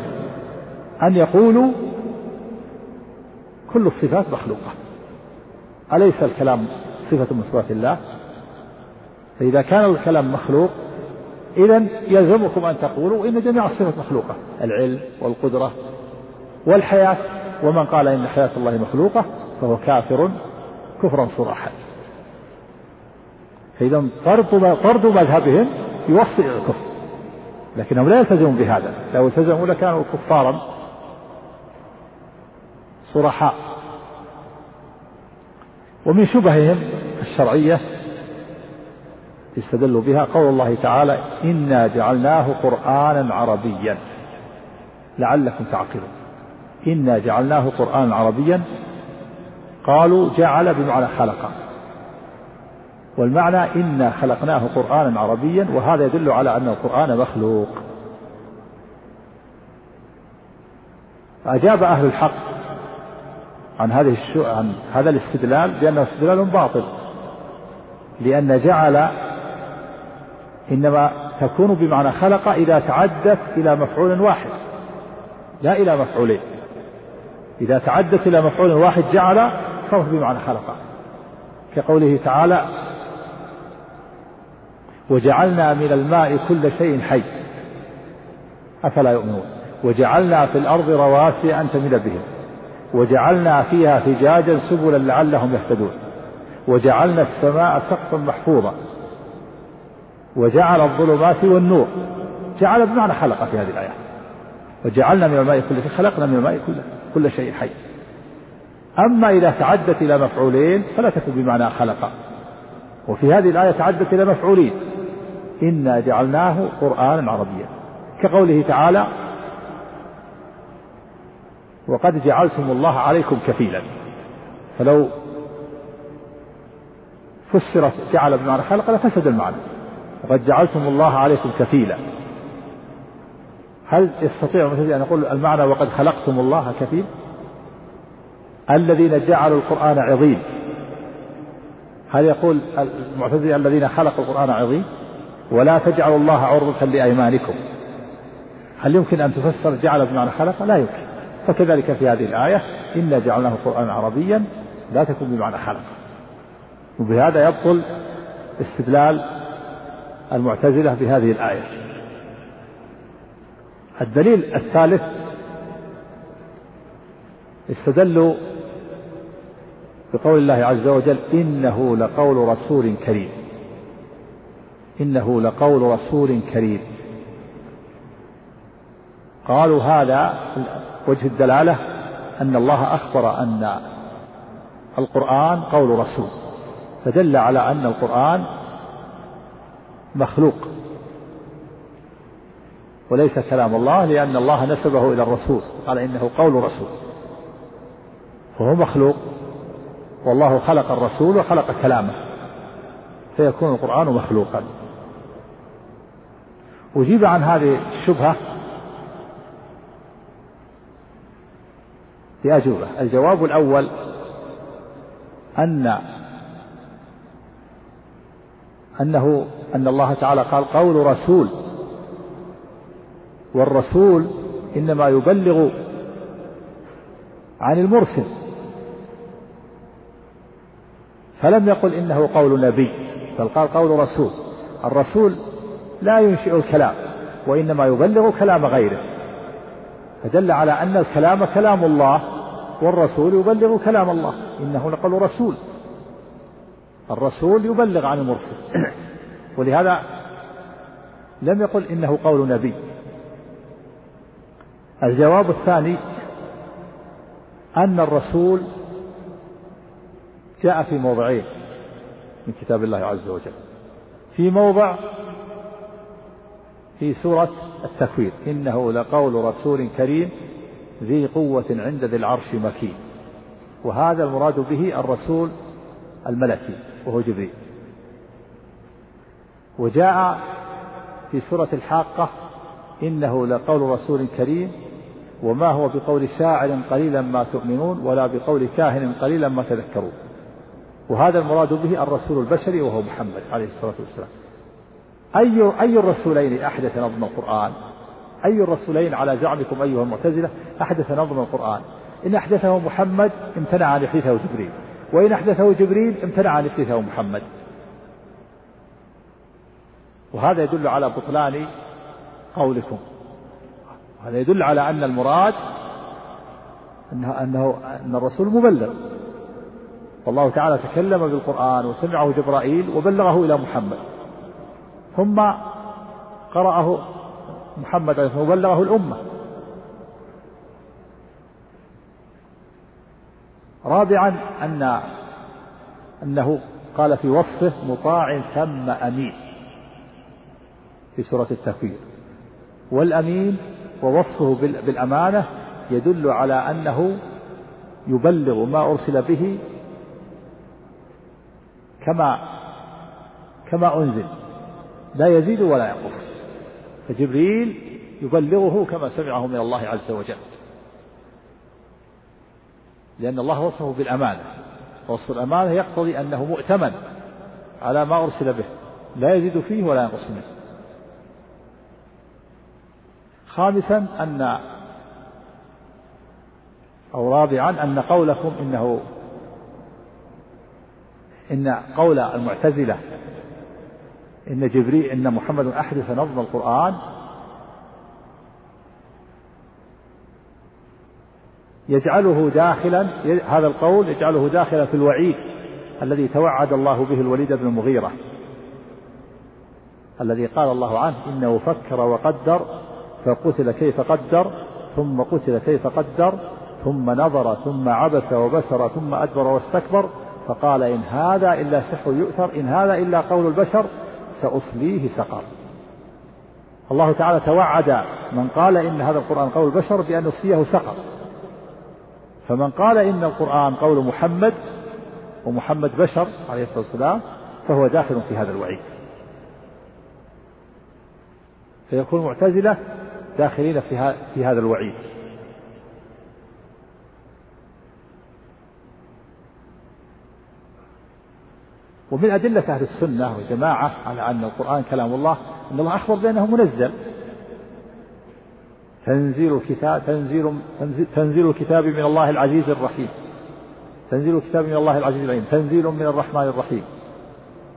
أن يقولوا كل الصفات مخلوقة. أليس الكلام صفة من صفات الله؟ فإذا كان الكلام مخلوق إذا يلزمكم أن تقولوا إن جميع الصفات مخلوقة. العلم والقدرة والحياة ومن قال إن حياة الله مخلوقة فهو كافر كفرا صراحا. فإذا طرد طرد مذهبهم يوصل إلى الكفر. لكنهم لا يلتزمون بهذا. لو التزموا لكانوا كفارا صرحاء. ومن شبههم الشرعية استدلوا بها قول الله تعالى إنا جعلناه قرآنا عربيا. لعلكم تعقلون. إنا جعلناه قرآنا عربيا. قالوا جعل بمعنى خلق. والمعنى إنا خلقناه قرآنا عربيا وهذا يدل على أن القرآن مخلوق. أجاب أهل الحق عن هذه الشو... عن هذا الاستدلال بأنه استدلال باطل لأن جعل إنما تكون بمعنى خلق إذا تعدت إلى مفعول واحد لا إلى مفعولين. إذا تعدت إلى مفعول واحد جعل صرف بمعنى خلق كقوله تعالى وجعلنا من الماء كل شيء حي. أفلا يؤمنون؟ وجعلنا في الأرض رواسي أن تمد بهم. وجعلنا فيها فجاجا سبلا لعلهم يهتدون. وجعلنا السماء سقفا محفوظا. وجعل الظلمات والنور. جعل بمعنى خلق في هذه الآية. وجعلنا من الماء كل شيء خلقنا من الماء كل, كل شيء حي. أما إذا تعدت إلى مفعولين فلا تكون بمعنى خلق. وفي هذه الآية تعدت إلى مفعولين. إنا جعلناه قرآنا عربيا. كقوله تعالى وقد جعلتم الله عليكم كفيلا. فلو فسرت جعل بمعنى خلق لفسد المعنى. وقد جعلتم الله عليكم كفيلا. هل يستطيع المعتزلة أن يقول المعنى وقد خلقتم الله كفيل الذين جعلوا القرآن عظيم. هل يقول المعتزلة الذين خلقوا القرآن عظيم؟ ولا تجعلوا الله عرضة لأيمانكم. هل يمكن أن تفسر جعل بمعنى خلق لا يمكن. فكذلك في هذه الآية إنا جعلناه قرآنا عربيا لا تكون بمعنى خلق. وبهذا يبطل استدلال المعتزلة بهذه الآية. الدليل الثالث استدلوا بقول الله عز وجل إنه لقول رسول كريم. إنه لقول رسول كريم. قالوا هذا وجه الدلالة أن الله أخبر أن القرآن قول رسول فدل على أن القرآن مخلوق. وليس كلام الله لأن الله نسبه إلى الرسول قال إنه قول رسول. فهو مخلوق والله خلق الرسول وخلق كلامه فيكون القرآن مخلوقا. أجيب عن هذه الشبهة بأجوبة الجواب الأول أن أنه أن الله تعالى قال قول رسول والرسول إنما يبلغ عن المرسل. فلم يقل إنه قول نبي بل قال قول رسول. الرسول لا ينشئ الكلام وإنما يبلغ كلام غيره. فدل على أن الكلام كلام الله والرسول يبلغ كلام الله. إنه لقول رسول. الرسول يبلغ عن المرسل. ولهذا لم يقل إنه قول نبي. الجواب الثاني أن الرسول جاء في موضعين من كتاب الله عز وجل. في موضع في سورة التكوير. إنه لقول رسول كريم ذي قوة عند ذي العرش مكين. وهذا المراد به الرسول الملكي وهو جبريل. وجاء في سورة الحاقة إنه لقول رسول كريم وما هو بقول شاعر قليلا ما تؤمنون ولا بقول كاهن قليلا ما تذكرون. وهذا المراد به الرسول البشري وهو محمد عليه الصلاة والسلام. أي أي الرسولين أحدث نظم القرآن؟ أي الرسولين على زعمكم أيها المعتزلة أحدث نظم القرآن؟ إن أحدثه محمد امتنع أن يحدثه جبريل وإن أحدثه جبريل امتنع أن يحدثه محمد. وهذا يدل على بطلان قولكم. هذا يدل على أن المراد أنه, أنه أن الرسول مبلغ. والله تعالى تكلم بالقرآن وسمعه جبرائيل وبلغه إلى محمد. ثم قرأه محمد وبلغه الأمة. رابعا أن أنه قال في وصفه مطاع ثم أمين في سورة التكوير والأمين ووصفه بالأمانة يدل على أنه يبلغ ما أرسل به كما كما أنزل. لا يزيد ولا ينقص فجبريل يبلغه كما سمعه من الله عز وجل. لأن الله وصفه بالأمانة. وصف الأمانة يقتضي أنه مؤتمن على ما أرسل به. لا يزيد فيه ولا ينقص منه. خامسا أن أو رابعا أن قولكم إنه إن قول المعتزلة إن جبريل إن محمد أحدث نظم القرآن يجعله داخلا هذا القول يجعله داخلا في الوعيد الذي توعد الله به الوليد بن المغيرة الذي قال الله عنه إنه فكر وقدر فقتل كيف قدر ثم قتل كيف قدر ثم نظر ثم عبس وبسر ثم أدبر واستكبر فقال إن هذا إلا سحر يؤثر إن هذا إلا قول البشر سأصليه سقر. الله تعالى توعد من قال إن هذا القرآن قول البشر بأن يصليه سقر. فمن قال إن القرآن قول محمد ومحمد بشر عليه الصلاة والسلام فهو داخل في هذا الوعيد. فيكون معتزلة داخلين في, في هذا الوعيد. ومن أدلة أهل السنة والجماعة على أن القرآن كلام الله أن الله أخبر بأنه منزل. تنزيل الكتاب تنزيل تنزيل الكتاب من الله العزيز الرحيم. تنزيل الكتاب من الله العزيز الرحيم. تنزيل من الرحمن الرحيم.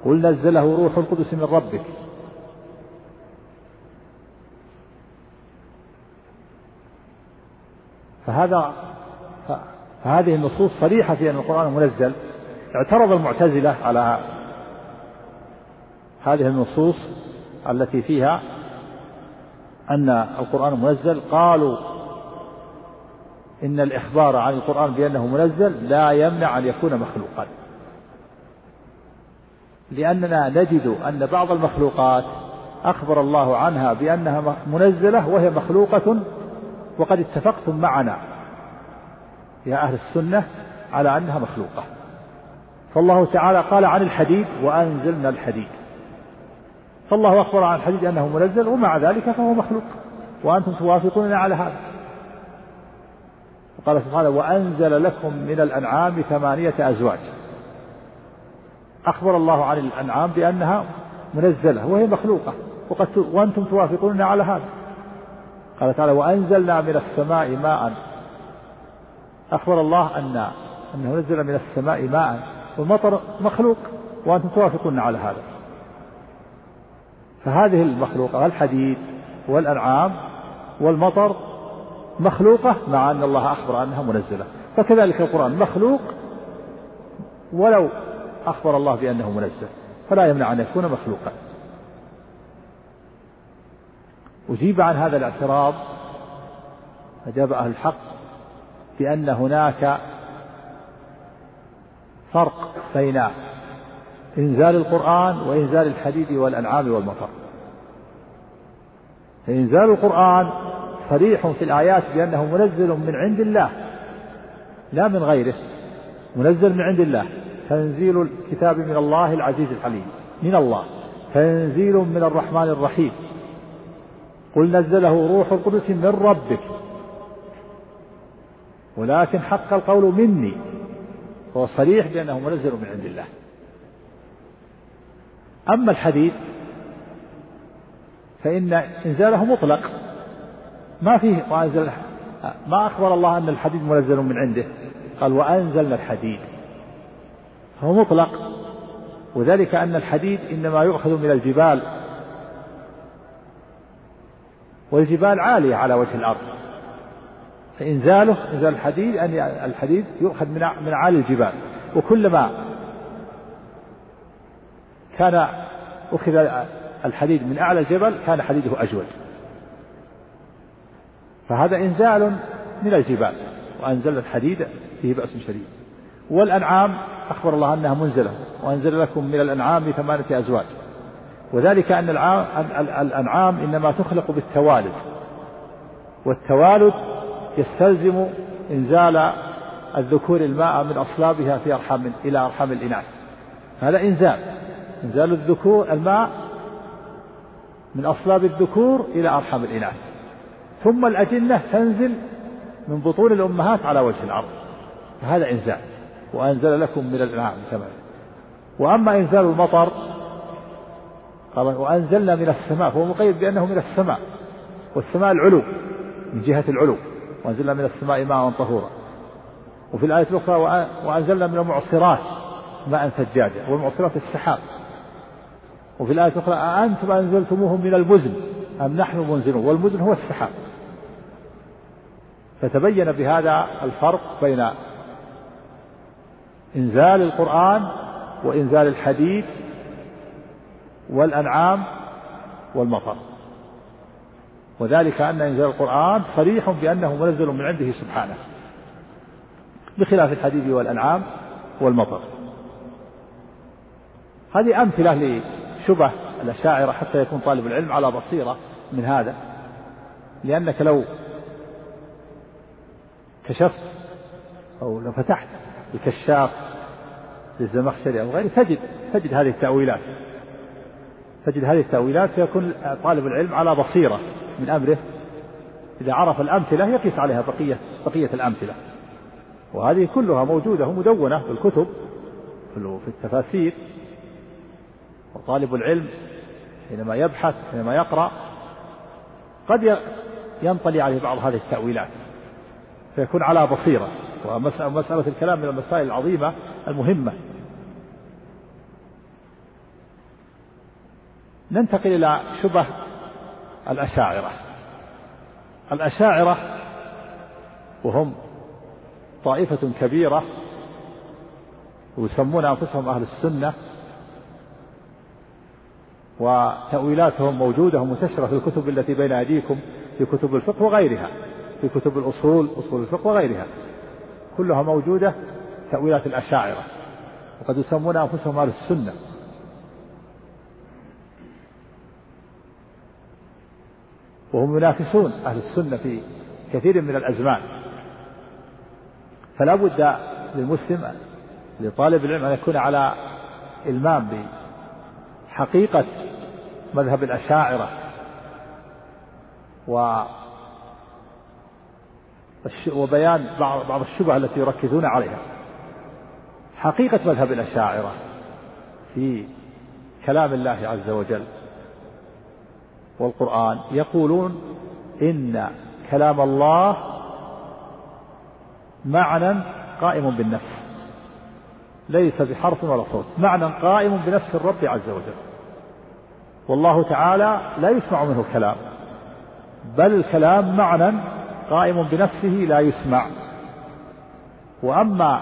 قل نزله روح القدس من ربك. فهذا فهذه النصوص صريحة في أن القرآن منزل. اعترض المعتزلة على هذه النصوص التي فيها أن القرآن منزل. قالوا إن الإخبار عن القرآن بأنه منزل لا يمنع أن يكون مخلوقا. لأننا نجد أن بعض المخلوقات أخبر الله عنها بأنها منزلة وهي مخلوقة وقد اتفقتم معنا يا أهل السنة على أنها مخلوقة. فالله تعالى قال عن الحديد وأنزلنا الحديد. فالله أخبر عن الحديد أنه منزل ومع ذلك فهو مخلوق. وأنتم توافقوننا على هذا. وقال سبحانه وأنزل لكم من الأنعام ثمانية أزواج. أخبر الله عن الأنعام بأنها منزلة وهي مخلوقة. وقد وأنتم توافقوننا على هذا. قال تعالى وأنزلنا من السماء ماء. أخبر الله أن أنه نزل من السماء ماء. والمطر مخلوق وأنتم توافقون على هذا. فهذه المخلوقة الحديد والأنعام والمطر مخلوقة مع أن الله أخبر أنها منزلة. فكذلك القرآن مخلوق ولو أخبر الله بأنه منزل فلا يمنع أن يكون مخلوقا. أجيب عن هذا الاعتراض. أجاب أهل الحق بأن هناك فرق بين إنزال القرآن وإنزال الحديد والأنعام والمطر. إنزال القرآن صريح في الآيات بأنه منزل من عند الله لا من غيره منزل من عند الله. تنزيل الكتاب من الله العزيز الحليم من الله. تنزيل من الرحمن الرحيم. قل نزله روح القدس من ربك. ولكن حق القول مني. هو صريح بأنه منزل من عند الله. أما الحديث فإن إنزاله مطلق. ما فيه وأنزل ما أخبر الله أن الحديد منزل من عنده. قال وأنزلنا الحديد. فهو مطلق. وذلك أن الحديد إنما يؤخذ من الجبال. والجبال عالية على وجه الأرض. فإنزاله إنزال الحديد أن الحديد يؤخذ من من أعالي الجبال. وكلما كان أخذ الحديد من أعلى الجبل كان حديده أجود. فهذا إنزال من الجبال وأنزل الحديد فيه بأس شديد. والأنعام أخبر الله أنها منزلة وأنزل لكم من الأنعام ثمانية أزواج. وذلك أن الأنعام إنما تخلق بالتوالد. والتوالد يستلزم إنزال الذكور الماء من أصلابها في أرحام إلى أرحام الإناث. هذا إنزال. إنزال الذكور الماء من أصلاب الذكور إلى أرحام الإناث. ثم الأجنة تنزل من بطون الأمهات على وجه الأرض. فهذا إنزال. وأنزل لكم من الأنعام كما. وأما إنزال المطر قال وأنزلنا من السماء. فهو مقيد بأنه من السماء. والسماء العلو من جهة العلو. وأنزلنا من السماء ماء طهورا. وفي الآية الأخرى وأنزلنا من المعصرات ماء ثجاجا والمعصرات السحاب. وفي الآية الأخرى أأنتم أنزلتموه من المزن أم نحن المنزلون والمزن هو السحاب. فتبين بهذا الفرق بين إنزال القرآن وإنزال الحديد والأنعام والمطر. وذلك أن إنزال القرآن صريح بأنه منزل من عنده سبحانه بخلاف الحديد والأنعام والمطر. هذه أمثلة لشبه الأشاعرة حتى يكون طالب العلم على بصيرة من هذا. لأنك لو كشفت أو لو فتحت الكشاف للزمخشري أو غيره تجد تجد هذه التأويلات. تجد هذه التأويلات فيكون طالب العلم على بصيرة. من أمره إذا عرف الأمثلة يقيس عليها بقية بقية الأمثلة. وهذه كلها موجودة مدونة في الكتب في التفاسير. وطالب العلم حينما يبحث حينما يقرأ قد ينطلي عليه بعض هذه التأويلات. فيكون على بصيرة. ومسألة الكلام من المسائل العظيمة المهمة. ننتقل إلى شبه الأشاعرة. الأشاعرة وهم طائفة كبيرة ويسمون أنفسهم أهل السنة وتأويلاتهم موجودة ومنتشرة في الكتب التي بين أيديكم في كتب الفقه وغيرها في كتب الأصول أصول الفقه وغيرها. كلها موجودة تأويلات الأشاعرة وقد يسمون أنفسهم أهل السنة. وهم ينافسون أهل السنة في كثير من الأزمان. فلا بد للمسلم لطالب العلم أن يكون على إلمام بحقيقة مذهب الأشاعرة و وبيان بعض الشبه التي يركزون عليها. حقيقة مذهب الأشاعرة في كلام الله عز وجل والقرآن يقولون إن كلام الله معنى قائم بالنفس ليس بحرف ولا صوت معنى قائم بنفس الرب عز وجل. والله تعالى لا يسمع منه كلام بل الكلام معنى قائم بنفسه لا يسمع. وأما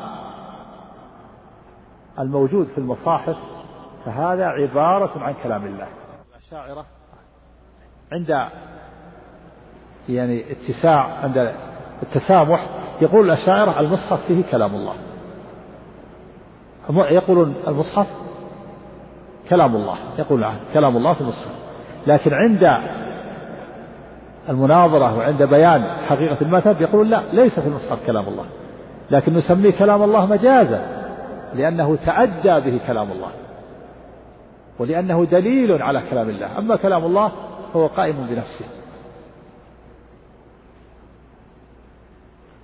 الموجود في المصاحف فهذا عبارة عن كلام الله. عند يعني اتساع عند التسامح يقول الأشاعرة المصحف فيه كلام الله. يقولون المصحف كلام الله يقول كلام الله في المصحف لكن عند المناظرة وعند بيان حقيقة المذهب يقول لا ليس في المصحف كلام الله. لكن نسميه كلام الله مجازا لأنه تأدى به كلام الله. ولأنه دليل على كلام الله. أما كلام الله فهو قائم بنفسه.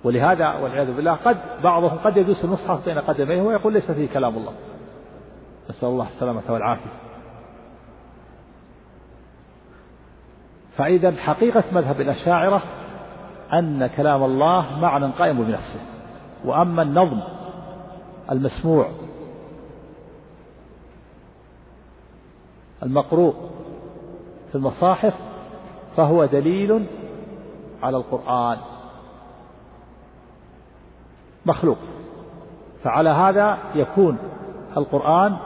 ولهذا والعياذ بالله قد بعضهم قد يدوس المصحف بين قدميه ويقول ليس فيه كلام الله. نسأل الله السلامة والعافية. فإذا حقيقة مذهب الأشاعرة أن كلام الله معنى قائم بنفسه. وأما النظم المسموع المقروء في المصاحف فهو دليل على القرآن. مخلوق. فعلى هذا يكون القرآن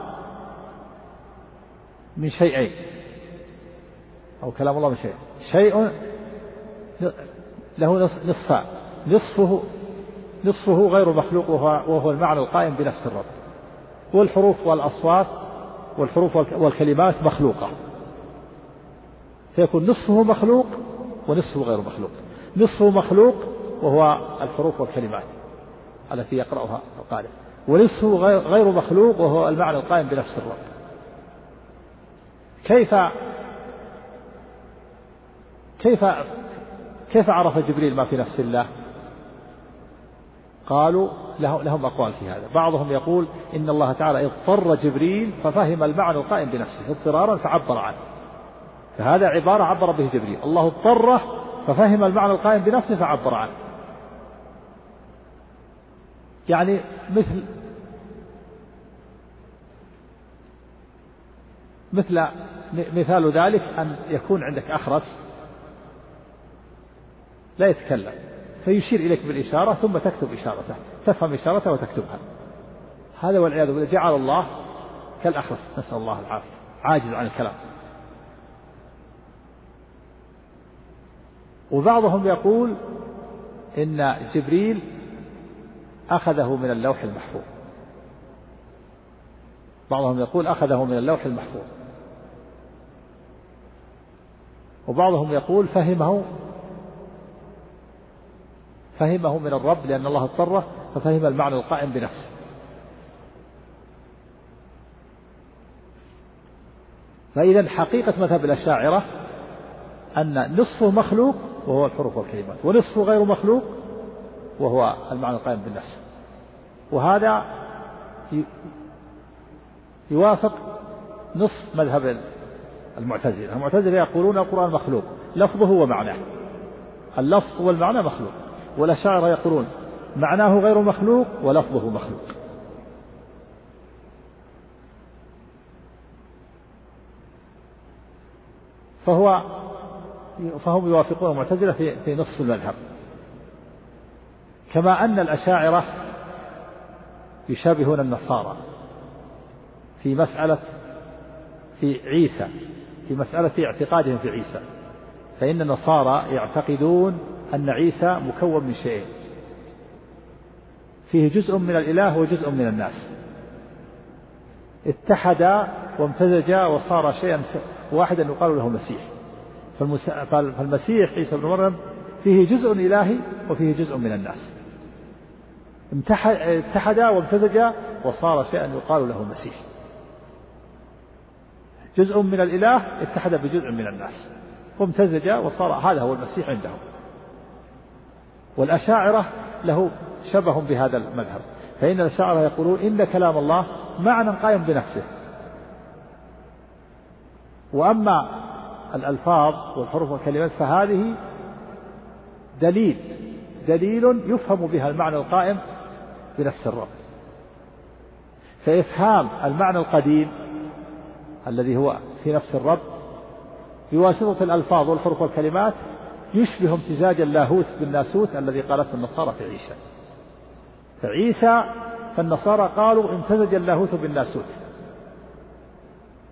من شيئين أو كلام الله من شيء شيء له نصفان. نصفه نصفه غير مخلوق وهو المعنى القائم بنفس الرب. والحروف والأصوات والحروف والكلمات مخلوقة. فيكون نصفه مخلوق ونصفه غير مخلوق. نصفه مخلوق وهو الحروف والكلمات التي يقرأها القارئ. ونصفه غير مخلوق وهو المعنى القائم بنفس الرب. كيف كيف كيف عرف جبريل ما في نفس الله؟ قالوا لهم أقوال في هذا. بعضهم يقول إن الله تعالى اضطر جبريل ففهم المعنى القائم بنفسه اضطرارا فعبر عنه. فهذا عبارة عبر به جبريل. الله اضطره ففهم المعنى القائم بنفسه فعبر عنه. يعني مثل مثل مثال ذلك أن يكون عندك أخرس لا يتكلم فيشير إليك بالإشارة ثم تكتب إشارته تفهم إشارته وتكتبها. هذا والعياذ بالله جعل الله كالأخرس نسأل الله العافية. عاجز عن الكلام. وبعضهم يقول إن جبريل أخذه من اللوح المحفوظ. بعضهم يقول أخذه من اللوح المحفوظ. وبعضهم يقول فهمه فهمه من الرب لأن الله اضطره ففهم المعنى القائم بنفسه. فإذا حقيقة مذهب الأشاعرة أن نصفه مخلوق وهو الحروف والكلمات ونصفه غير مخلوق وهو المعنى القائم بالنفس. وهذا يوافق نصف مذهب المعتزلة. المعتزلة يقولون القرآن مخلوق لفظه ومعناه. اللفظ والمعنى مخلوق. والأشاعرة يقولون معناه غير مخلوق ولفظه مخلوق. فهو فهم يوافقون المعتزلة في في نصف المذهب. كما أن الأشاعرة يشابهون النصارى في مسألة في عيسى في مسألة اعتقادهم في عيسى. فإن النصارى يعتقدون أن عيسى مكون من شيئين. فيه جزء من الإله وجزء من الناس. اتحدا وامتزجا وصار شيئا واحدا يقال له المسيح فالمسيح عيسى بن مريم فيه جزء إلهي وفيه جزء من الناس. اتحدا وامتزجا وصار شيئا يقال له المسيح جزء من الإله اتحد بجزء من الناس. وامتزج وصار هذا هو المسيح عندهم. والأشاعرة له شبه بهذا المذهب. فإن الأشاعرة يقولون إن كلام الله معنى قائم بنفسه. وأما الألفاظ والحروف والكلمات فهذه دليل دليل يفهم بها المعنى القائم بنفس الرب فإفهام المعنى القديم الذي هو في نفس الرب بواسطة الألفاظ والحروف والكلمات يشبه امتزاج اللاهوت بالناسوت الذي قالته النصارى في عيسى. فعيسى فالنصارى قالوا امتزج اللاهوت بالناسوت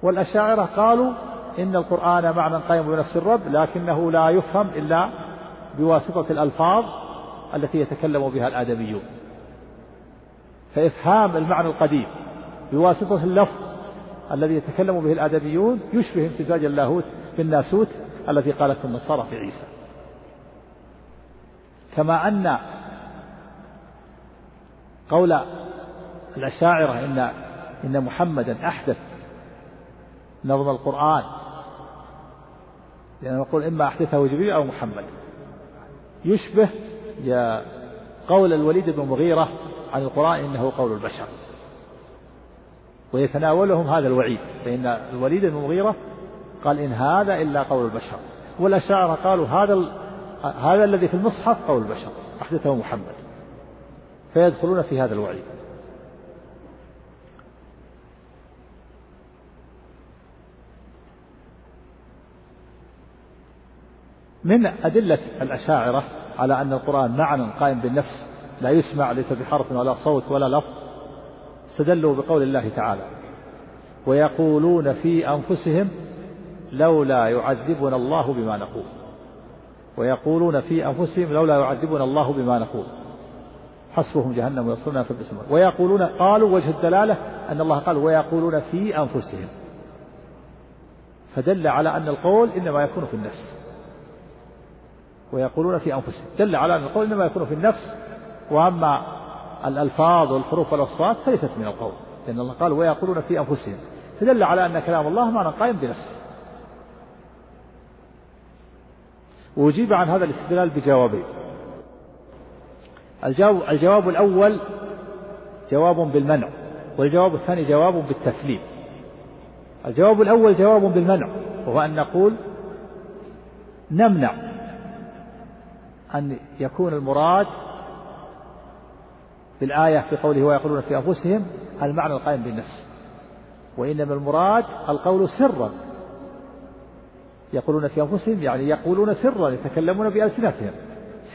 والأشاعرة قالوا إن القرآن معنى قائم بنفس الرب لكنه لا يفهم إلا بواسطة الألفاظ التي يتكلم بها الآدميون. فإفهام المعنى القديم بواسطة اللفظ الذي يتكلم به الآدميون يشبه امتزاج اللاهوت بالناسوت الذي قالته النصارى في عيسى. كما أن قول الأشاعرة إن إن محمدا أحدث نظم القرآن لأنه يقول إما أحدثه جبريل أو محمد. يشبه يا قول الوليد بن مغيرة عن القرآن إنه قول البشر. ويتناولهم هذا الوعيد فإن الوليد بن المغيرة قال إن هذا إلا قول البشر. والأشاعرة قالوا هذا هذا الذي في المصحف قول البشر أحدثه محمد. فيدخلون في هذا الوعيد. من أدلة الأشاعرة على أن القرآن معنى قائم بالنفس لا يسمع ليس بحرف ولا صوت ولا لفظ استدلوا بقول الله تعالى ويقولون في أنفسهم لولا يعذبنا الله بما نقول. ويقولون في أنفسهم لولا يعذبنا الله بما نقول. حسبهم جهنم يصلنا في البسمة ويقولون قالوا وجه الدلالة أن الله قال ويقولون في أنفسهم. فدل على أن القول إنما يكون في النفس. ويقولون في أنفسهم. دل على أن القول إنما يكون في النفس وأما الألفاظ والحروف والأصوات فليست من القول لأن الله قال ويقولون في أنفسهم. فدل على أن كلام الله معنى قائم بنفسه. وأجيب عن هذا الاستدلال بجوابين. الجواب, الجواب الأول جواب بالمنع والجواب الثاني جواب بالتسليم. الجواب الأول جواب بالمنع وهو أن نقول نمنع. أن يكون المراد في الآية في قوله ويقولون في أنفسهم المعنى القائم بالنفس وإنما المراد القول سرا. يقولون في أنفسهم يعني يقولون سرا يتكلمون بألسنتهم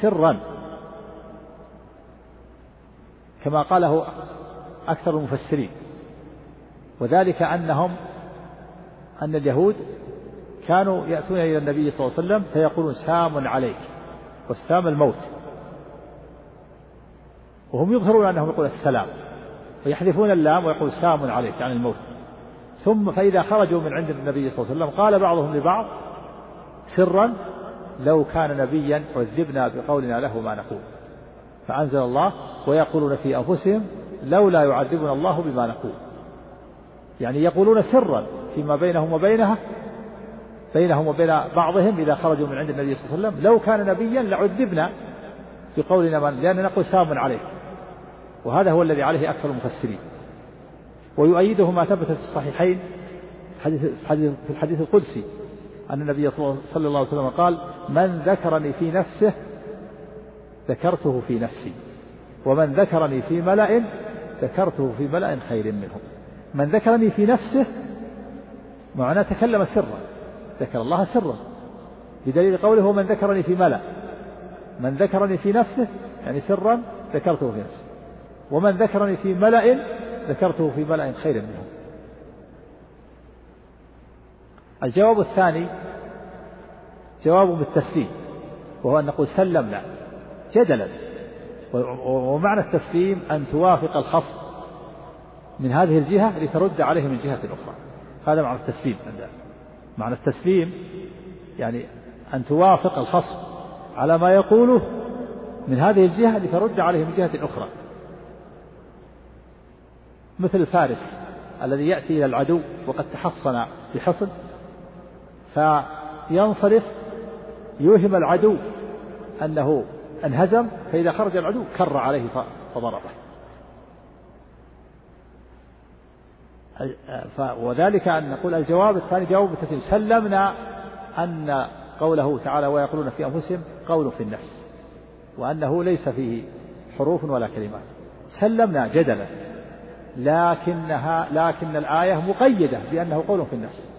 سرا. كما قاله أكثر المفسرين وذلك أنهم أن اليهود كانوا يأتون إلى النبي صلى الله عليه وسلم فيقولون سام عليك. والسام الموت. وهم يظهرون أنهم يقول السلام ويحذفون اللام ويقول سام عليك عن الموت. ثم فإذا خرجوا من عند النبي صلى الله عليه وسلم قال بعضهم لبعض سرا لو كان نبيا عذبنا بقولنا له ما نقول. فأنزل الله ويقولون في أنفسهم لولا يعذبنا الله بما نقول. يعني يقولون سرا فيما بينهم وبينها بينهم وبين بعضهم إذا خرجوا من عند النبي صلى الله عليه وسلم. لو كان نبيا لعذبنا بقولنا ما لأن نقول سام عليه وهذا هو الذي عليه أكثر المفسرين. ويؤيده ما ثبت في الصحيحين في الحديث القدسي أن النبي صلى الله عليه وسلم قال من ذكرني في نفسه ذكرته في نفسي. ومن ذكرني في ملأ ذكرته في ملأ خير منه. من ذكرني في نفسه معناه تكلم سرا. ذكر الله سرا بدليل قوله من ذكرني في ملأ من ذكرني في نفسه يعني سرا ذكرته في نفسه ومن ذكرني في ملأ ذكرته في ملأ خير منه. الجواب الثاني جواب بالتسليم وهو أن نقول سلمنا جدلا ومعنى التسليم أن توافق الخصم من هذه الجهة لترد عليه من جهة أخرى. هذا معنى التسليم معنى التسليم يعني أن توافق الخصم على ما يقوله من هذه الجهة لترد عليه من جهة أخرى. مثل الفارس الذي يأتي إلى العدو وقد تحصن بحصن فينصرف يوهم العدو أنه انهزم فإذا خرج العدو كر عليه فضربه. وذلك أن نقول الجواب الثاني جواب التسليم. سلمنا أن قوله تعالى ويقولون في أنفسهم قول في النفس وأنه ليس فيه حروف ولا كلمات. سلمنا جدلا لكنها لكن الآية مقيدة بأنه قول في النفس.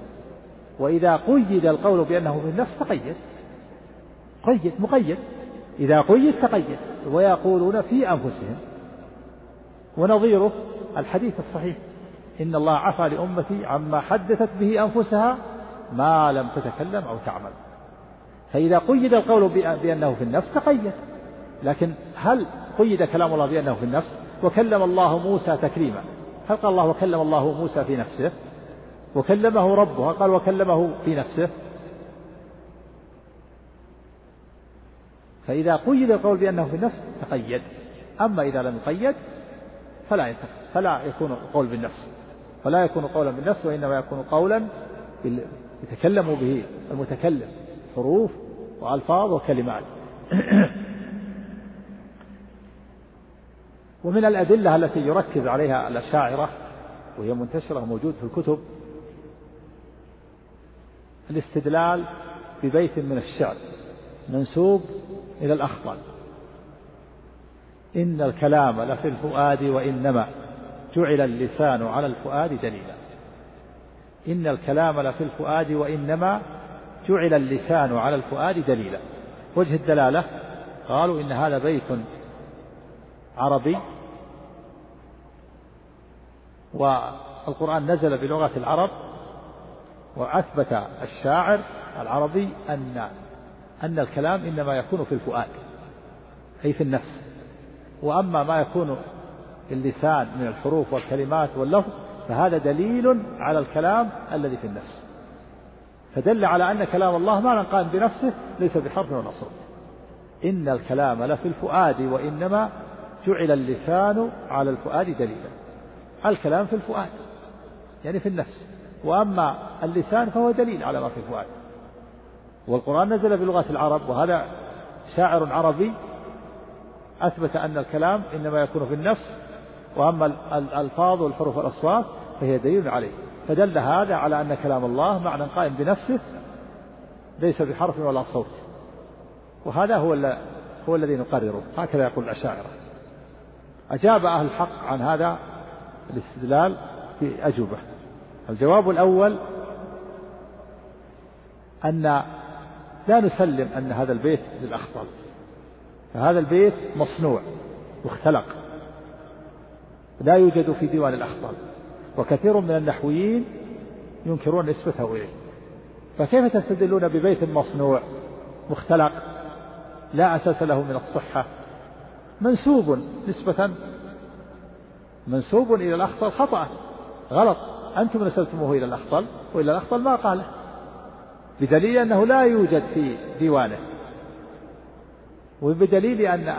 وإذا قيد القول بأنه في النفس تقيد. قيد مقيد. إذا قيد تقيد. ويقولون في أنفسهم. ونظيره الحديث الصحيح. إن الله عفى لأمتي عما حدثت به أنفسها ما لم تتكلم أو تعمل. فإذا قيد القول بأنه في النفس تقيد. لكن هل قيد كلام الله بأنه في النفس؟ وكلم الله موسى تكريما هل قال الله وكلم الله موسى في نفسه؟ وكلمه ربه. قال وكلمه في نفسه؟ فإذا قيد القول بأنه في النفس تقيد. أما إذا لم يقيد فلا فلا يكون القول بالنفس. فلا يكون قولا بالنفس وإنما يكون قولا يتكلم به المتكلم حروف وألفاظ وكلمات. ومن الأدلة التي يركز عليها الأشاعرة وهي منتشرة موجود في الكتب الاستدلال ببيت من الشعر منسوب إلى الأخطل إن الكلام لفي الفؤاد وإنما. جعل اللسان على الفؤاد دليلا. إن الكلام لفي الفؤاد وإنما جعل اللسان على الفؤاد دليلا. وجه الدلالة قالوا إن هذا بيت عربي والقرآن نزل بلغة العرب وأثبت الشاعر العربي أن أن الكلام إنما يكون في الفؤاد أي في النفس. وأما ما يكون اللسان من الحروف والكلمات واللفظ فهذا دليل على الكلام الذي في النفس. فدل على أن كلام الله ما قائم بنفسه ليس بحرف ولا صوت. إن الكلام لفي الفؤاد وإنما جعل اللسان على الفؤاد دليلا. الكلام في الفؤاد يعني في النفس. وأما اللسان فهو دليل على ما في الفؤاد. والقرآن نزل بلغة العرب وهذا شاعر عربي أثبت أن الكلام إنما يكون في النفس وأما الألفاظ والحروف والأصوات فهي دليل عليه. فدل هذا على أن كلام الله معنى قائم بنفسه ليس بحرف ولا صوت. وهذا هو هو الذي نقرره. هكذا يقول الأشاعرة. أجاب أهل الحق عن هذا الاستدلال في أجوبة. الجواب الأول أن لا نسلم أن هذا البيت للأخطل. فهذا البيت مصنوع واختلق لا يوجد في ديوان الأخطل وكثير من النحويين ينكرون نسبته إليه فكيف تستدلون ببيت مصنوع مختلق لا أساس له من الصحة؟ منسوب نسبة منسوب إلى الأخطل خطأ غلط. أنتم نسبتموه إلى الأخطل وإلى الأخطل ما قاله بدليل أنه لا يوجد في ديوانه. وبدليل أن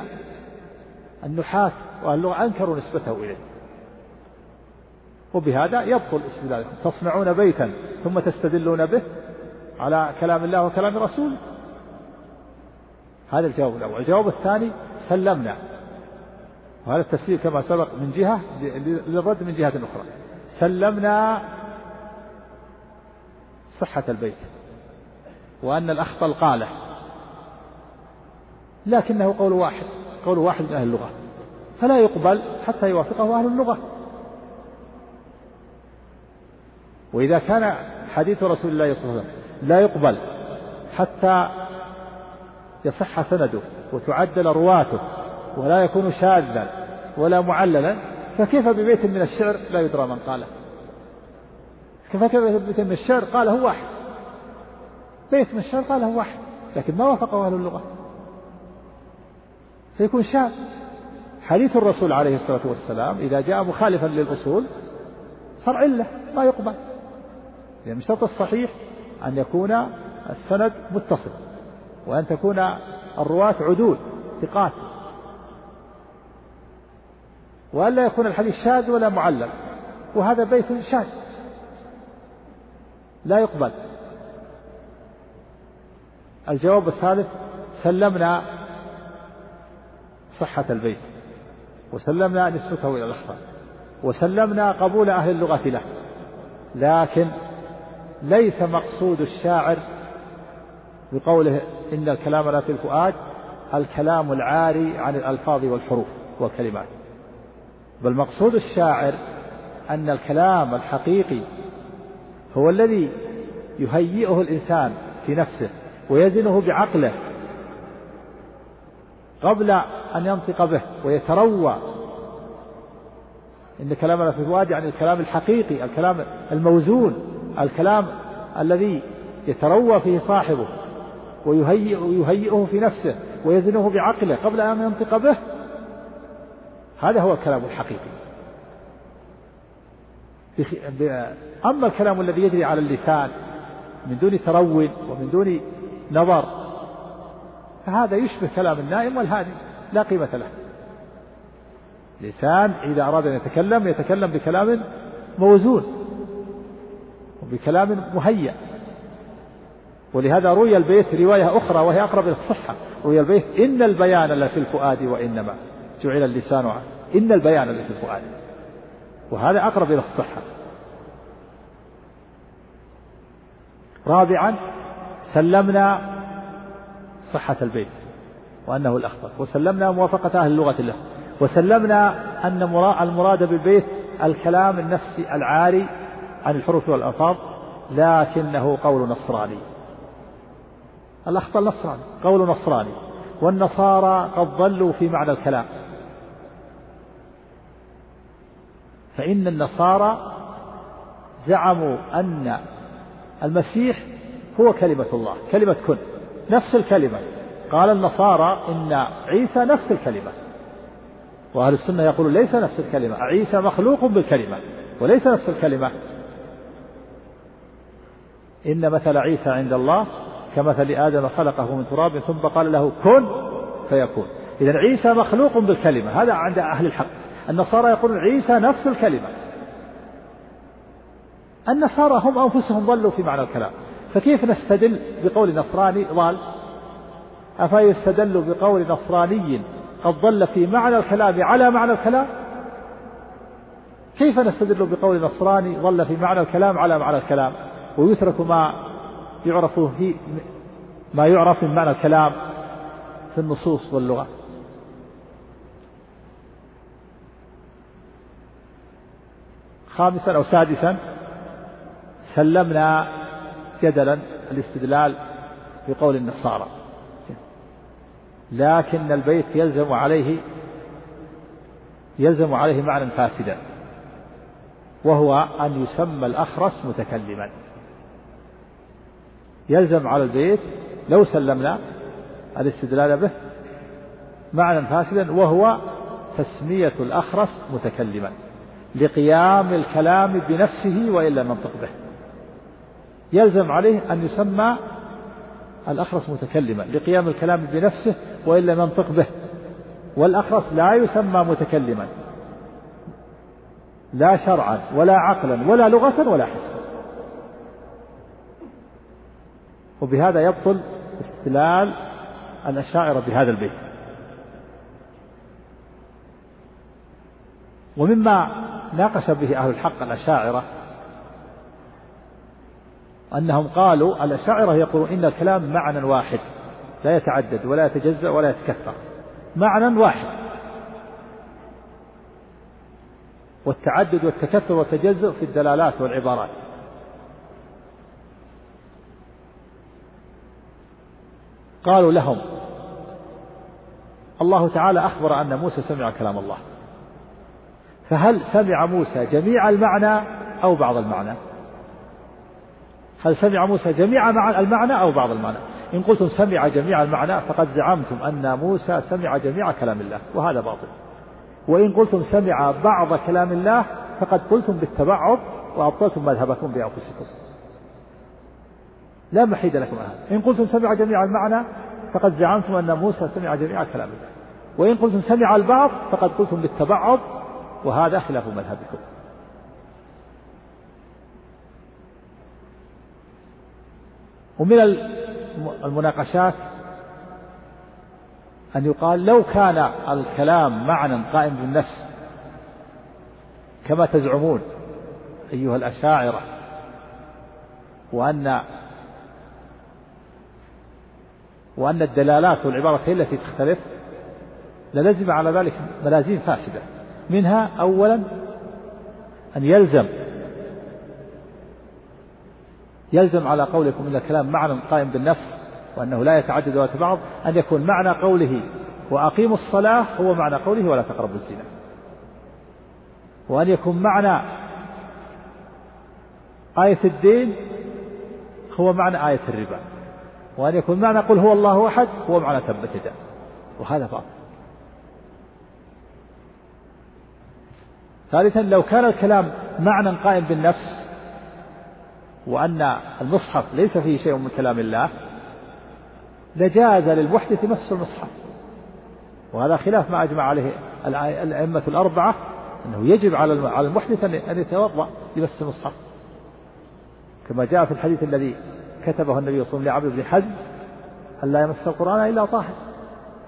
النحاة وأهل أنكروا نسبته إليه. وبهذا يبطل استدلال تصنعون بيتا ثم تستدلون به على كلام الله وكلام رسوله هذا الجواب الأول. الجواب الثاني سلمنا. وهذا التسليم كما سبق من جهة للرد من جهة أخرى. سلمنا صحة البيت وأن الأخطل قاله لكنه قول واحد. قول واحد من أهل اللغة فلا يقبل حتى يوافقه أهل اللغة. وإذا كان حديث رسول الله صلى الله عليه وسلم لا يقبل حتى يصح سنده وتعدل رواته ولا يكون شاذا ولا معللا فكيف ببيت من الشعر؟ لا يدرى من قاله. كيف ببيت من الشعر؟ قاله واحد. بيت من الشعر قاله واحد لكن ما وافقه أهل اللغة. فيكون شاذ. حديث الرسول عليه الصلاة والسلام إذا جاء مخالفا للأصول صار علة ما يقبل. لأن من شرط الصحيح أن يكون السند متصل وأن تكون الرواة عدول ثقات. وألا يكون الحديث شاذ ولا معلل وهذا بيت شاذ. لا يقبل. الجواب الثالث سلمنا صحة البيت. وسلمنا نسبته إلى الأخطاء. وسلمنا قبول أهل اللغة له. لكن ليس مقصود الشاعر بقوله إن الكلام لا في الفؤاد الكلام العاري عن الألفاظ والحروف والكلمات. بل مقصود الشاعر أن الكلام الحقيقي هو الذي يهيئه الإنسان في نفسه ويزنه بعقله قبل أن ينطق به ويتروى. إن كلامنا في الوادي عن الكلام الحقيقي الكلام الموزون الكلام الذي يتروى فيه صاحبه ويهيئ ويهيئه في نفسه ويزنه بعقله قبل أن ينطق به. هذا هو الكلام الحقيقي. أما الكلام الذي يجري على اللسان من دون ترو ومن دون نظر فهذا يشبه كلام النائم والهادي. لا قيمة له. لسان إذا أراد أن يتكلم يتكلم بكلام موزون وبكلام مهيأ. ولهذا روي البيت رواية أخرى وهي أقرب إلى الصحة. روي البيت إن البيان لفي الفؤاد وإنما. جعل اللسان عنه إن البيان لفي الفؤاد. وهذا أقرب إلى الصحة. رابعا سلمنا صحة البيت. وأنه الأخطر وسلمنا موافقة أهل اللغة له. وسلمنا أن المراد بالبيت الكلام النفسي العاري عن الحروف والألفاظ لكنه قول نصراني. الأخطر نصراني قول نصراني. والنصارى قد ضلوا في معنى الكلام. فإن النصارى زعموا أن المسيح هو كلمة الله كلمة كن نفس الكلمة. قال النصارى إن عيسى نفس الكلمة. وأهل السنة يقولون ليس نفس الكلمة. عيسى مخلوق بالكلمة وليس نفس الكلمة. إن مثل عيسى عند الله كمثل آدم خلقه من تراب ثم قال له كن فيكون. إذا عيسى مخلوق بالكلمة. هذا عند أهل الحق. النصارى يقولون عيسى نفس الكلمة. النصارى هم أنفسهم ضلوا في معنى الكلام. فكيف نستدل بقول نصراني ضال؟ أفيستدل بقول نصراني قد ضل في معنى الكلام على معنى الكلام؟ كيف نستدل بقول نصراني ضل في معنى الكلام على معنى الكلام؟ ويترك ما يعرف في ما يعرف من معنى الكلام في النصوص واللغة. خامسا أو سادسا سلمنا جدلا الاستدلال بقول النصارى. لكن البيت يلزم عليه يلزم عليه معنى فاسدا وهو أن يسمى الأخرس متكلما. يلزم على البيت لو سلمنا الاستدلال به معنى فاسدا وهو تسمية الأخرس متكلما لقيام الكلام بنفسه وإلا ننطق به. يلزم عليه أن يسمى الأخرس متكلما لقيام الكلام بنفسه وإلا ننطق به. والأخرس لا يسمى متكلما. لا شرعا ولا عقلا ولا لغة ولا حسا وبهذا يبطل استدلال الأشاعرة بهذا البيت. ومما ناقش به أهل الحق الأشاعرة أنهم قالوا الأشاعرة يقولون إن الكلام معنى واحد لا يتعدد ولا يتجزأ ولا يتكثر معنى واحد. والتعدد والتكثر والتجزؤ في الدلالات والعبارات. قالوا لهم الله تعالى أخبر أن موسى سمع كلام الله. فهل سمع موسى جميع المعنى أو بعض المعنى؟ هل سمع موسى جميع المعنى أو بعض المعنى؟ إن قلتم سمع جميع المعنى فقد زعمتم أن موسى سمع جميع كلام الله وهذا باطل. وإن قلتم سمع بعض كلام الله فقد قلتم بالتبعض وأبطلتم مذهبكم بأنفسكم. لا محيد لكم هذا إن قلتم سمع جميع المعنى فقد زعمتم أن موسى سمع جميع كلام الله. وإن قلتم سمع البعض فقد قلتم بالتبعض وهذا خلاف مذهبكم. ومن المناقشات أن يقال لو كان الكلام معنى قائم بالنفس كما تزعمون أيها الأشاعرة وأن وأن الدلالات والعبارة هي التي تختلف للزم على ذلك ملازيم فاسدة. منها أولا أن يلزم يلزم على قولكم إن الكلام معنى قائم بالنفس وأنه لا يتعدد ولا يتبعض أن يكون معنى قوله وأقيموا الصلاة هو معنى قوله ولا تقربوا الزنا. وأن يكون معنى آية الدين هو معنى آية الربا. وأن يكون معنى قل هو الله أحد هو معنى تبت يدا وهذا باطل ثالثا لو كان الكلام معنى قائم بالنفس وأن المصحف ليس فيه شيء من كلام الله لجاز للمحدث مس المصحف وهذا خلاف ما أجمع عليه الأئمة الأربعة أنه يجب على على المحدث أن يتوضأ لمس المصحف كما جاء في الحديث الذي كتبه النبي صلى الله عليه وسلم لعبد بن حزم أن لا يمس القرآن إلا طاهر.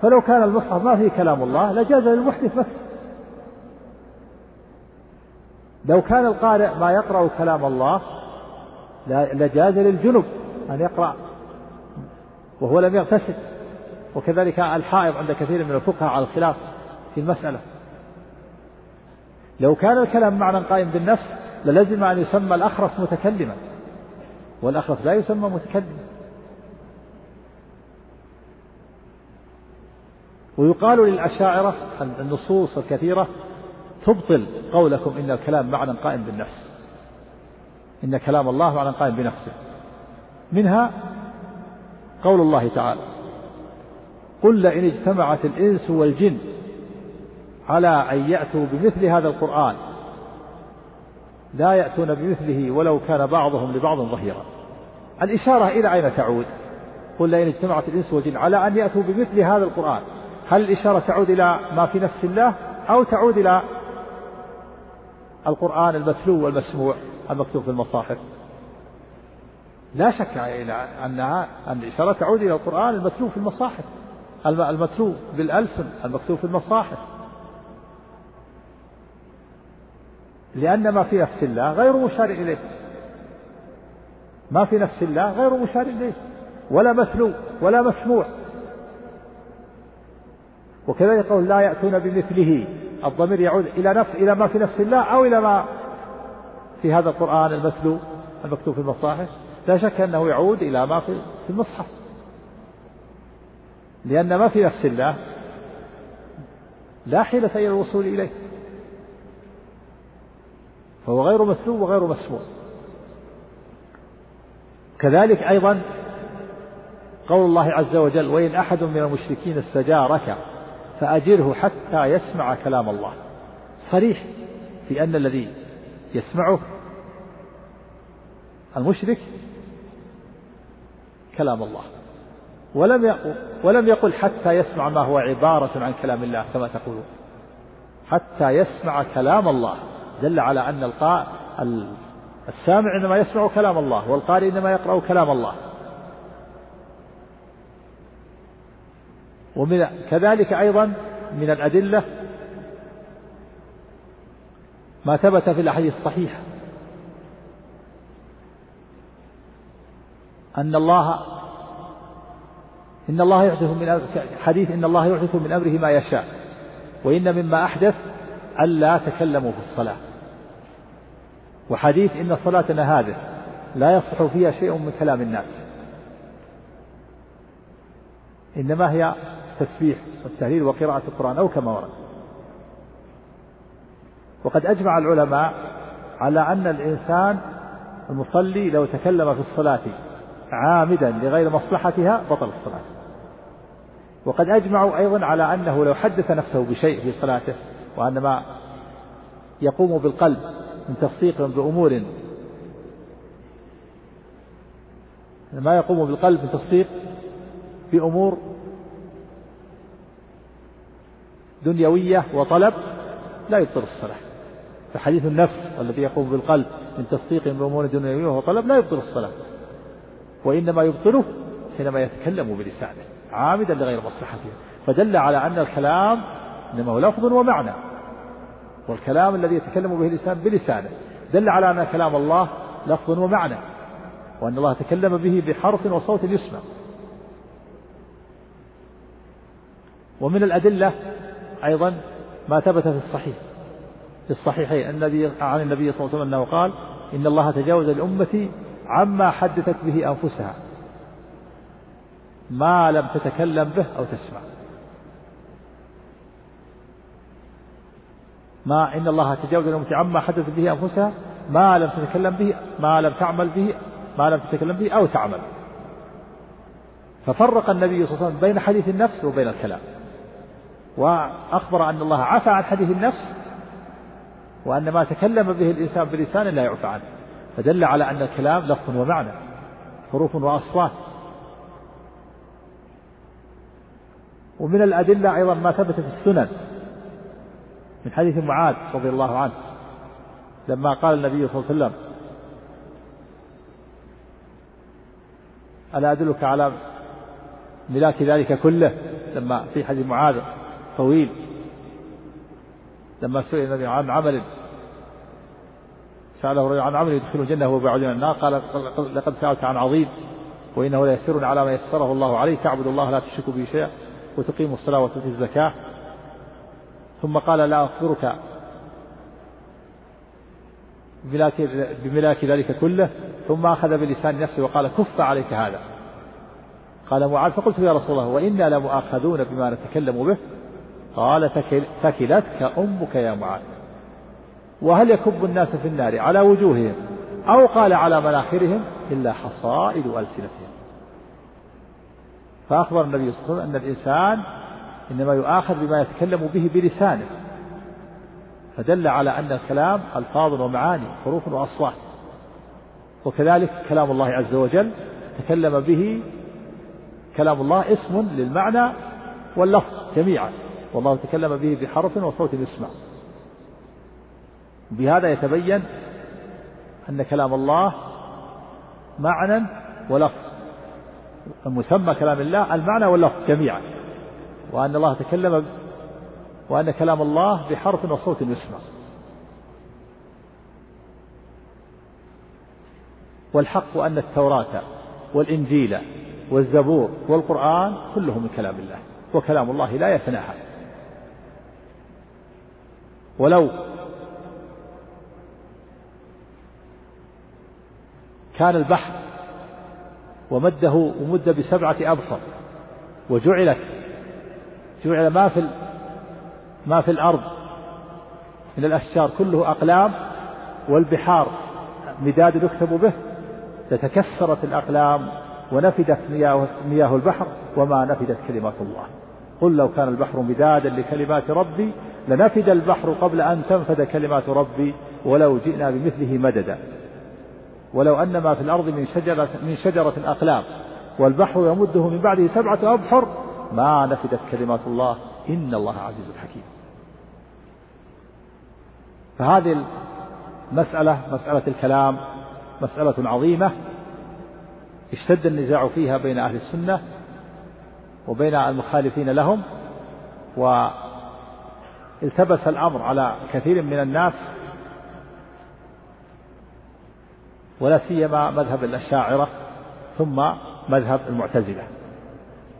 فلو كان المصحف ما فيه كلام الله لجاز للمحدث مس لو كان القارئ ما يقرأ كلام الله لجاز للجنب أن يقرأ وهو لم يغتسل. وكذلك الحائض عند كثير من الفقهاء على الخلاف في المسألة. لو كان الكلام معنى قائم بالنفس للزم أن يسمى الأخرس متكلما. والأخرس لا يسمى متكلما. ويقال للأشاعرة النصوص الكثيرة تبطل قولكم إن الكلام معنى قائم بالنفس. إن كلام الله معنى قائم بنفسه. منها قول الله تعالى قل لئن اجتمعت الإنس والجن على أن يأتوا بمثل هذا القرآن لا يأتون بمثله ولو كان بعضهم لبعض ظهيرا. الإشارة إلى أين تعود؟ قل لئن اجتمعت الإنس والجن على أن يأتوا بمثل هذا القرآن. هل الإشارة تعود إلى ما في نفس الله أو تعود إلى القرآن المتلو والمسموع المكتوب في المصاحف. لا شك إلى أنها أن الإشارة تعود إلى القرآن المتلو في المصاحف. المتلو بالألسن المكتوب في المصاحف. لأن ما في نفس الله غير مشار إليه. ما في نفس الله غير مشار إليه. ولا مثلو ولا مسموع. وكذلك يقول لا يأتون بمثله. الضمير يعود إلى نفس إلى ما في نفس الله أو إلى ما في هذا القرآن المتلو المكتوب في المصاحف. لا شك أنه يعود إلى ما في المصحف. لأن ما في نفس الله لا حيلة إلى الوصول إليه. فهو غير مثلو وغير مسموع. كذلك أيضا قول الله عز وجل وإن أحد من المشركين استجارك فأجره حتى يسمع كلام الله. صريح في أن الذي يسمعه المشرك كلام الله. ولم يقل ولم يقل حتى يسمع ما هو عبارة عن كلام الله كما تقولون. حتى يسمع كلام الله. دل على أن القاء السامع إنما يسمع كلام الله والقارئ إنما يقرأ كلام الله. ومن كذلك أيضا من الأدلة ما ثبت في الأحاديث الصحيحة. أن الله إن الله يحدث من حديث إن الله يحدث من أمره ما يشاء وإن مما أحدث ألا تكلموا في الصلاة. وحديث إن صلاتنا هذه لا يصح فيها شيء من كلام الناس. إنما هي تسبيح والتهليل وقراءة القرآن أو كما ورد. وقد أجمع العلماء على أن الإنسان المصلي لو تكلم في الصلاة عامدا لغير مصلحتها بطل الصلاة. وقد أجمعوا أيضا على أنه لو حدث نفسه بشيء في صلاته وأن ما يقوم بالقلب من تصديق بأمور ما يقوم بالقلب من تصديق بأمور دنيوية وطلب لا يبطل الصلاة. فحديث النفس الذي يقوم بالقلب من تصديق بأمور دنيوية وطلب لا يبطل الصلاة. وإنما يبطله حينما يتكلم بلسانه عامدا لغير مصلحته. فدل على أن الكلام إنما هو لفظ ومعنى. والكلام الذي يتكلم به الإنسان بلسانه دل على أن كلام الله لفظ ومعنى وأن الله تكلم به بحرف وصوت يسمع. ومن الأدلة أيضا ما ثبت في الصحيح في الصحيحين. النبي عن النبي صلى الله عليه وسلم أنه قال إن الله تجاوز لأمتي عما حدثت به أنفسها ما لم تتكلم به أو تسمع. ما إن الله تجاوز لأمتي عما حدثت به أنفسها ما لم تتكلم به ما لم تعمل به ما لم تتكلم به أو تعمل ففرق النبي صلى الله عليه وسلم بين حديث النفس وبين الكلام. وأخبر أن الله عفى عن حديث النفس وأن ما تكلم به الإنسان بلسان لا يعفى عنه. فدل على أن الكلام لفظ ومعنى حروف وأصوات. ومن الأدلة أيضا ما ثبت في السنن من حديث معاذ رضي الله عنه لما قال النبي صلى الله عليه وسلم ألا أدلك على ملاك ذلك كله؟ لما في حديث معاذ طويل. لما سئل النبي عن عمل سأله الرجل عن عمل يدخل الجنة وهو بعد من النار قال لقد سألت عن عظيم وإنه ليسر على ما يسره الله عليه تعبد الله لا تشرك به شيئا وتقيم الصلاة وتؤتي الزكاة. ثم قال لا أخبرك بملاك ذلك كله ثم أخذ بلسان نفسه وقال كف عليك هذا. قال معاذ فقلت يا رسول الله وإنا لمؤاخذون بما نتكلم به. قال ثكلتك أمك يا معاذ. وهل يكب الناس في النار على وجوههم أو قال على مناخرهم إلا حصائد ألسنتهم؟ فأخبر النبي صلى الله عليه وسلم أن الإنسان إنما يؤاخذ بما يتكلم به بلسانه فدل على أن الكلام ألفاظ ومعاني حروف وأصوات. وكذلك كلام الله عز وجل تكلم به كلام الله اسم للمعنى واللفظ جميعا. والله تكلم به بحرف وصوت يسمع بهذا يتبين أن كلام الله معنى ولفظ. مسمى كلام الله المعنى واللفظ جميعا. وأن الله تكلم وأن كلام الله بحرف وصوت يسمع والحق أن التوراة والإنجيل والزبور والقرآن كلهم من كلام الله. وكلام الله لا يتناهى. ولو كان البحر ومده ومد بسبعة أبحر وجعلت جعل ما في ما في الأرض من الأشجار كله أقلام والبحار مداد يكتب به لتكسرت الأقلام ونفدت مياه, مياه البحر وما نفدت كلمات الله. قل لو كان البحر مدادا لكلمات ربي لنفد البحر قبل أن تنفد كلمات ربي ولو جئنا بمثله مددا. ولو أن ما في الأرض من شجرة من شجرة أقلام والبحر يمده من بعده سبعة أبحر ما نفدت كلمات الله. إن الله عزيز حكيم. فهذه المسألة مسألة الكلام مسألة عظيمة اشتد النزاع فيها بين أهل السنة وبين المخالفين لهم والتبس الأمر على كثير من الناس ولا سيما مذهب الأشاعرة ثم مذهب المعتزلة.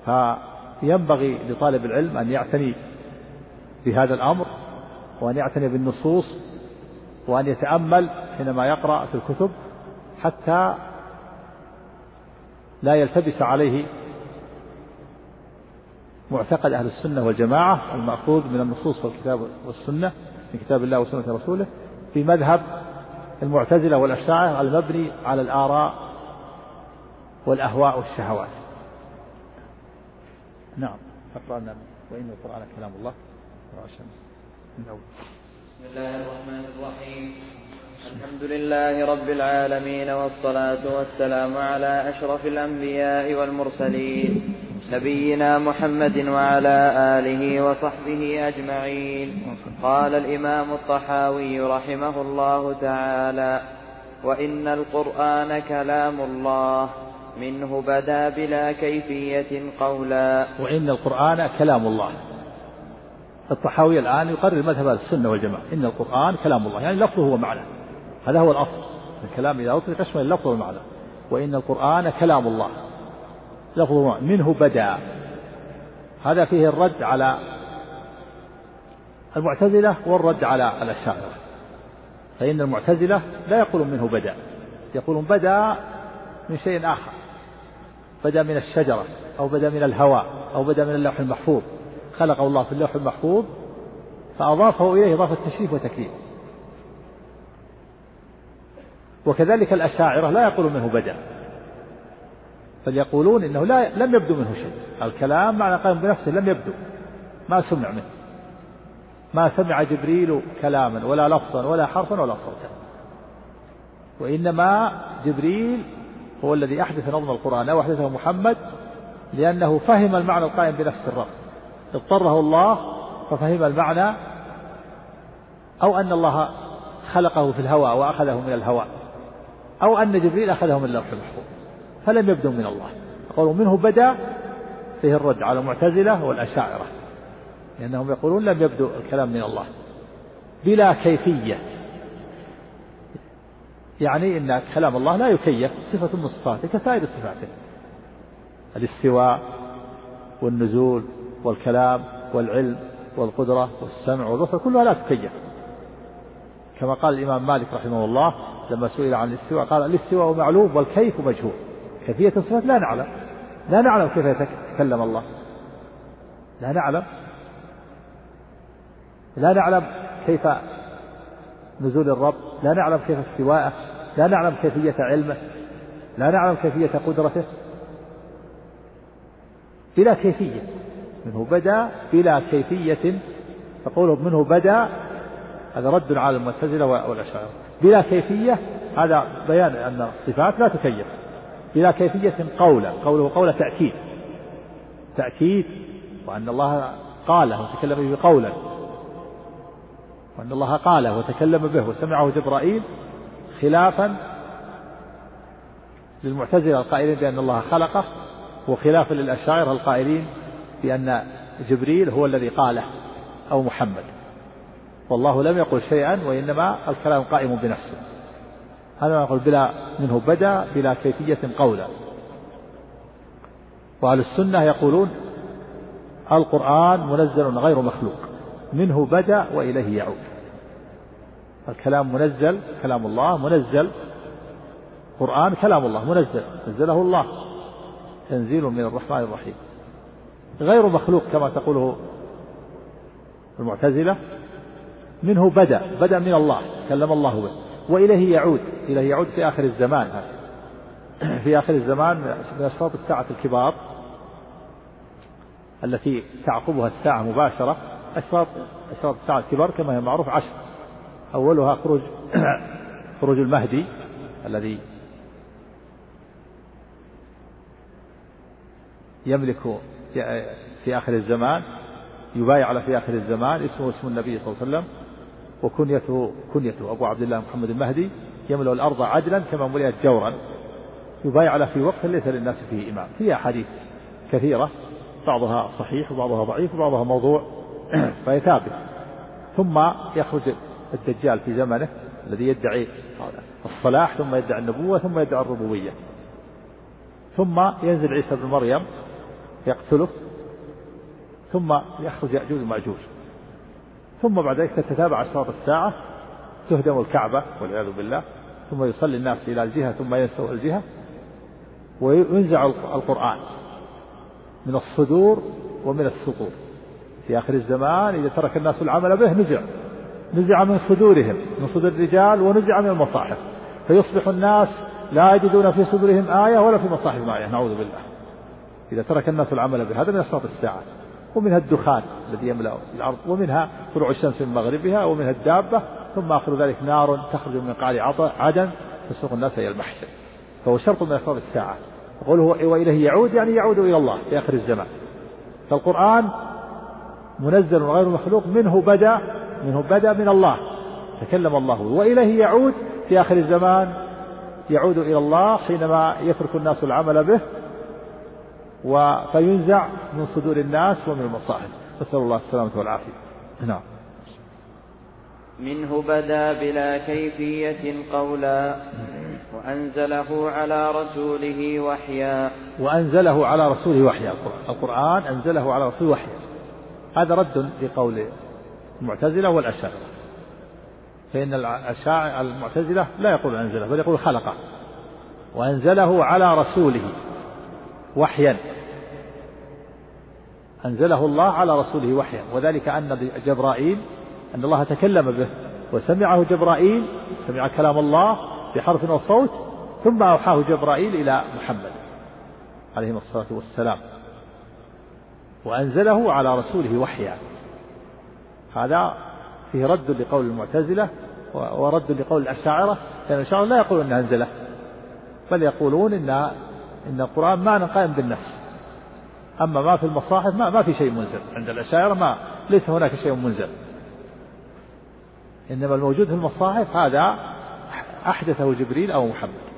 فينبغي لطالب العلم أن يعتني بهذا الأمر وأن يعتني بالنصوص وأن يتأمل حينما يقرأ في الكتب حتى لا يلتبس عليه معتقد أهل السنة والجماعة المأخوذ من النصوص والكتاب والسنة من كتاب الله وسنة رسوله في مذهب المعتزلة والأشاعرة المبني على الآراء والأهواء والشهوات. نعم اقرأ وإن القرآن كلام الله. بسم الله الرحمن الرحيم. الحمد لله رب العالمين والصلاة والسلام على أشرف الأنبياء والمرسلين نبينا محمد وعلى آله وصحبه أجمعين. قال الإمام الطحاوي رحمه الله تعالى وإن القرآن كلام الله منه بدا بلا كيفية قولا. وإن القرآن كلام الله. الطحاوي الآن يقرر مذهب السنة والجماعة. إن القرآن كلام الله يعني لفظه ومعنى هذا هو الأصل الكلام. إذا أطلق يشمل اللفظ والمعنى وإن القرآن كلام الله لفظه منه بدا. هذا فيه الرد على المعتزلة والرد على الأشاعرة. فإن المعتزلة لا يقولون منه بدا يقولون بدا من شيء آخر. بدا من الشجرة أو بدا من الهواء أو بدا من اللوح المحفوظ. خلقه الله في اللوح المحفوظ فأضافه إليه إضافة تشريف وتكريم. وكذلك الأشاعرة لا يقولون منه بدأ بل يقولون إنه لا لم يبدو منه شيء. الكلام معنى قائم بنفسه لم يبدو ما سمع منه ما سمع جبريل كلاما ولا لفظا ولا حرفا ولا صوتا. وإنما جبريل هو الذي أحدث نظم القرآن أو أحدثه محمد لأنه فهم المعنى القائم بنفس الرب. اضطره الله ففهم المعنى أو أن الله خلقه في الهواء وأخذه من الهواء أو أن جبريل أخذه من اللوح المحفوظ فلم يبدو من الله. قالوا منه بدا فيه الرد على المعتزلة والأشاعرة لأنهم يقولون لم يبدو الكلام من الله. بلا كيفية. يعني أن كلام الله لا يكيف صفة من صفاته كسائر صفاته. الاستواء والنزول والكلام والعلم والقدرة والسمع والبصر كلها لا تكيف. كما قال الإمام مالك رحمه الله لما سئل عن الاستواء قال الاستواء معلوم والكيف مجهول. كيفية الصفات لا نعلم. لا نعلم كيف يتكلم الله. لا نعلم. لا نعلم كيف نزول الرب. لا نعلم كيف استواءه. لا نعلم كيفية علمه. لا نعلم كيفية قدرته. بلا كيفية. منه بدا بلا كيفية. فقوله منه بدا هذا رد على المعتزلة والأشاعرة. بلا كيفية هذا بيان أن الصفات لا تكيف. بلا كيفية قولا قوله قول تأكيد. تأكيد وأن الله قاله وتكلم به قولا. وأن الله قاله وتكلم به وسمعه جبرائيل خلافا للمعتزلة القائلين بأن الله خلقه وخلافا للأشاعرة القائلين بأن جبريل هو الذي قاله أو محمد. والله لم يقل شيئا وإنما الكلام قائم بنفسه. هذا ما يقول بلا منه بدأ بلا كيفية قولا وأهل السنة يقولون القرآن منزل غير مخلوق منه بدأ وإليه يعود. الكلام منزل كلام الله منزل. قرآن كلام الله منزل نزله الله. تنزيل من الرحمن الرحيم. غير مخلوق كما تقوله المعتزلة. منه بدأ بدأ من الله كلم الله به. وإليه يعود إليه يعود في آخر الزمان. في آخر الزمان من أشراط الساعة الكبار التي تعقبها الساعة مباشرة. أشراط أشراط الساعة الكبار كما هي معروف عشر. أولها خروج خروج المهدي الذي يملك في آخر الزمان يبايع على في آخر الزمان اسمه اسم النبي صلى الله عليه وسلم. وكنيته كنيته أبو عبد الله محمد المهدي يملأ الأرض عدلا كما ملئت جورا. يبايع على في وقت ليس للناس فيه إمام. فيها أحاديث كثيرة. بعضها صحيح وبعضها ضعيف وبعضها موضوع فهي ثابت ثم يخرج الدجال في زمنه الذي يدعي الصلاح ثم يدعي النبوة ثم يدعي الربوبية. ثم ينزل عيسى بن مريم يقتله. ثم يخرج يأجوج ومأجوج. ثم بعد ذلك تتتابع أشراط الساعة تهدم الكعبة والعياذ بالله ثم يصلي الناس إلى الجهة ثم ينسوا الجهة وينزع القرآن من الصدور ومن السطور. في آخر الزمان إذا ترك الناس العمل به نزع نزع من صدورهم من صدور الرجال ونزع من المصاحف. فيصبح الناس لا يجدون في صدورهم آية ولا في مصاحفهم آية نعوذ بالله. إذا ترك الناس العمل به هذا من أشراط الساعة. ومنها الدخان الذي يملأ الأرض ومنها طلوع الشمس من مغربها ومنها الدابة ثم آخر ذلك نار تخرج من قعر عدن تسوق الناس إلى المحشر فهو شرط من أشراط الساعة. يقول هو وإليه يعود يعني يعود إلى الله في آخر الزمان. فالقرآن منزل غير مخلوق منه بدأ منه بدأ من الله. تكلم الله وإليه يعود في آخر الزمان يعود إلى الله حينما يترك الناس العمل به فينزع من صدور الناس ومن المصاحف نسأل الله السلامة والعافية. نعم. منه بدا بلا كيفية قولا وأنزله على رسوله وحيا. وأنزله على رسوله وحيا. القرآن أنزله على رسوله وحيا. هذا رد لقول المعتزلة والأشاعرة. فإن المعتزلة لا يقول أنزله بل يقول خلقه. وأنزله على رسوله. وحيا. أنزله الله على رسوله وحيا. وذلك أن جبرائيل أن الله تكلم به. وسمعه جبرائيل سمع كلام الله بحرف وصوت ثم أوحاه جبرائيل إلى محمد عليه الصلاة والسلام. وأنزله على رسوله وحيا. هذا فيه رد لقول المعتزلة ورد لقول الأشاعرة لأن الأشاعرة لا يقولون أنه أنزله بل يقولون إن إن القرآن معنى قائم بالنفس. أما ما في المصاحف ما, ما في شيء منزل. عند الأشاعرة ما ليس هناك شيء منزل. إنما الموجود في المصاحف هذا أحدثه جبريل أو محمد.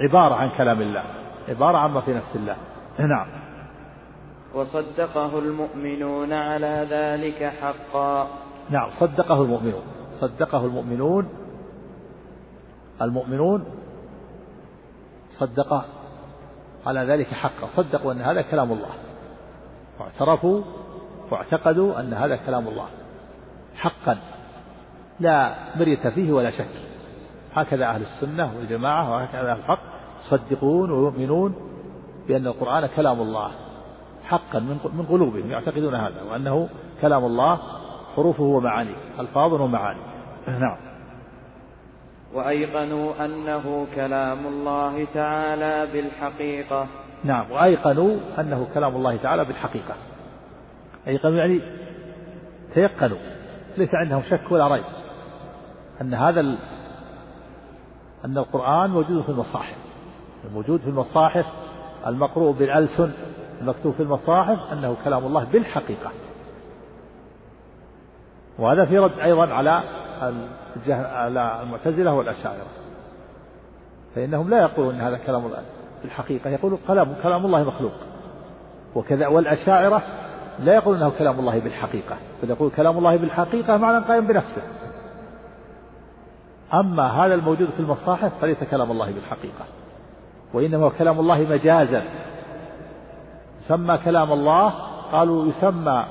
عبارة عن كلام الله. عبارة عما في نفس الله. نعم. وصدقه المؤمنون على ذلك حقا. نعم. صدقه المؤمنون. صدقه المؤمنون المؤمنون صدق على ذلك حقا صدقوا أن هذا كلام الله. واعترفوا واعتقدوا أن هذا كلام الله. حقا. لا مرية فيه ولا شك. هكذا أهل السنة والجماعة وهكذا أهل الحق يصدقون ويؤمنون بأن القرآن كلام الله. حقا من قلوبهم يعتقدون هذا وأنه كلام الله حروفه ومعانيه ألفاظ ومعاني نعم. وأيقنوا أنه كلام الله تعالى بالحقيقة. نعم وأيقنوا أنه كلام الله تعالى بالحقيقة. أيقنوا يعني تيقنوا ليس عندهم شك ولا ريب أن هذا ال... أن القرآن موجود في المصاحف. الموجود في المصاحف المقروء بالألسن المكتوب في المصاحف أنه كلام الله بالحقيقة. وهذا في رد أيضا على على المعتزلة والأشاعرة. فإنهم لا يقولون هذا كلام الله. بالحقيقة يقولون كلام كلام الله مخلوق. وكذا والأشاعرة لا يقولون أنه كلام الله بالحقيقة. بل يقول كلام الله بالحقيقة معنى قائم بنفسه. أما هذا الموجود في المصاحف فليس كلام الله بالحقيقة. وإنما هو كلام الله مجازا. يسمى كلام الله قالوا يسمى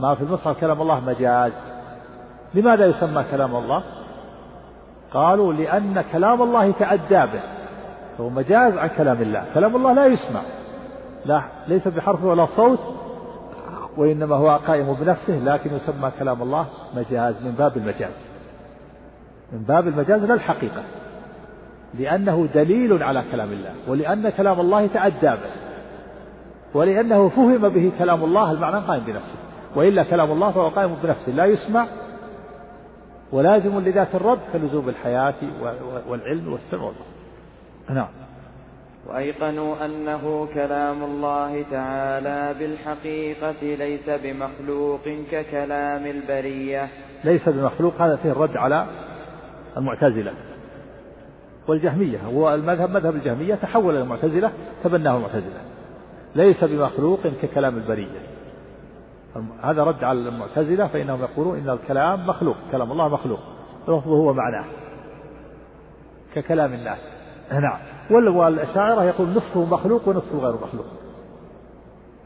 ما في المصحف كلام الله مجاز. لماذا يسمى كلام الله؟ قالوا لأن كلام الله تأدى به. فهو مجاز عن كلام الله. كلام الله لا يسمع. لا ليس بحرف ولا صوت وإنما هو قائم بنفسه لكن يسمى كلام الله مجاز من باب المجاز. من باب المجاز لا الحقيقة. لأنه دليل على كلام الله ولأن كلام الله تأدى به. ولأنه فهم به كلام الله المعنى قائم بنفسه. وإلا كلام الله فهو قائم بنفسه لا يسمع ولازم لذات الرب كلزوم الحياة والعلم والسمع والبصر. نعم. وأيقنوا أنه كلام الله تعالى بالحقيقة ليس بمخلوق ككلام البرية. ليس بمخلوق هذا فيه الرد على المعتزلة والجهمية. هو المذهب مذهب الجهمية تحول إلى المعتزلة تبناه المعتزلة. ليس بمخلوق ككلام البرية. هذا رد على المعتزلة فإنهم يقولون إن الكلام مخلوق كلام الله مخلوق لفظه هو معناه ككلام الناس. نعم. والأشاعرة يقول نصفه مخلوق ونصفه غير مخلوق.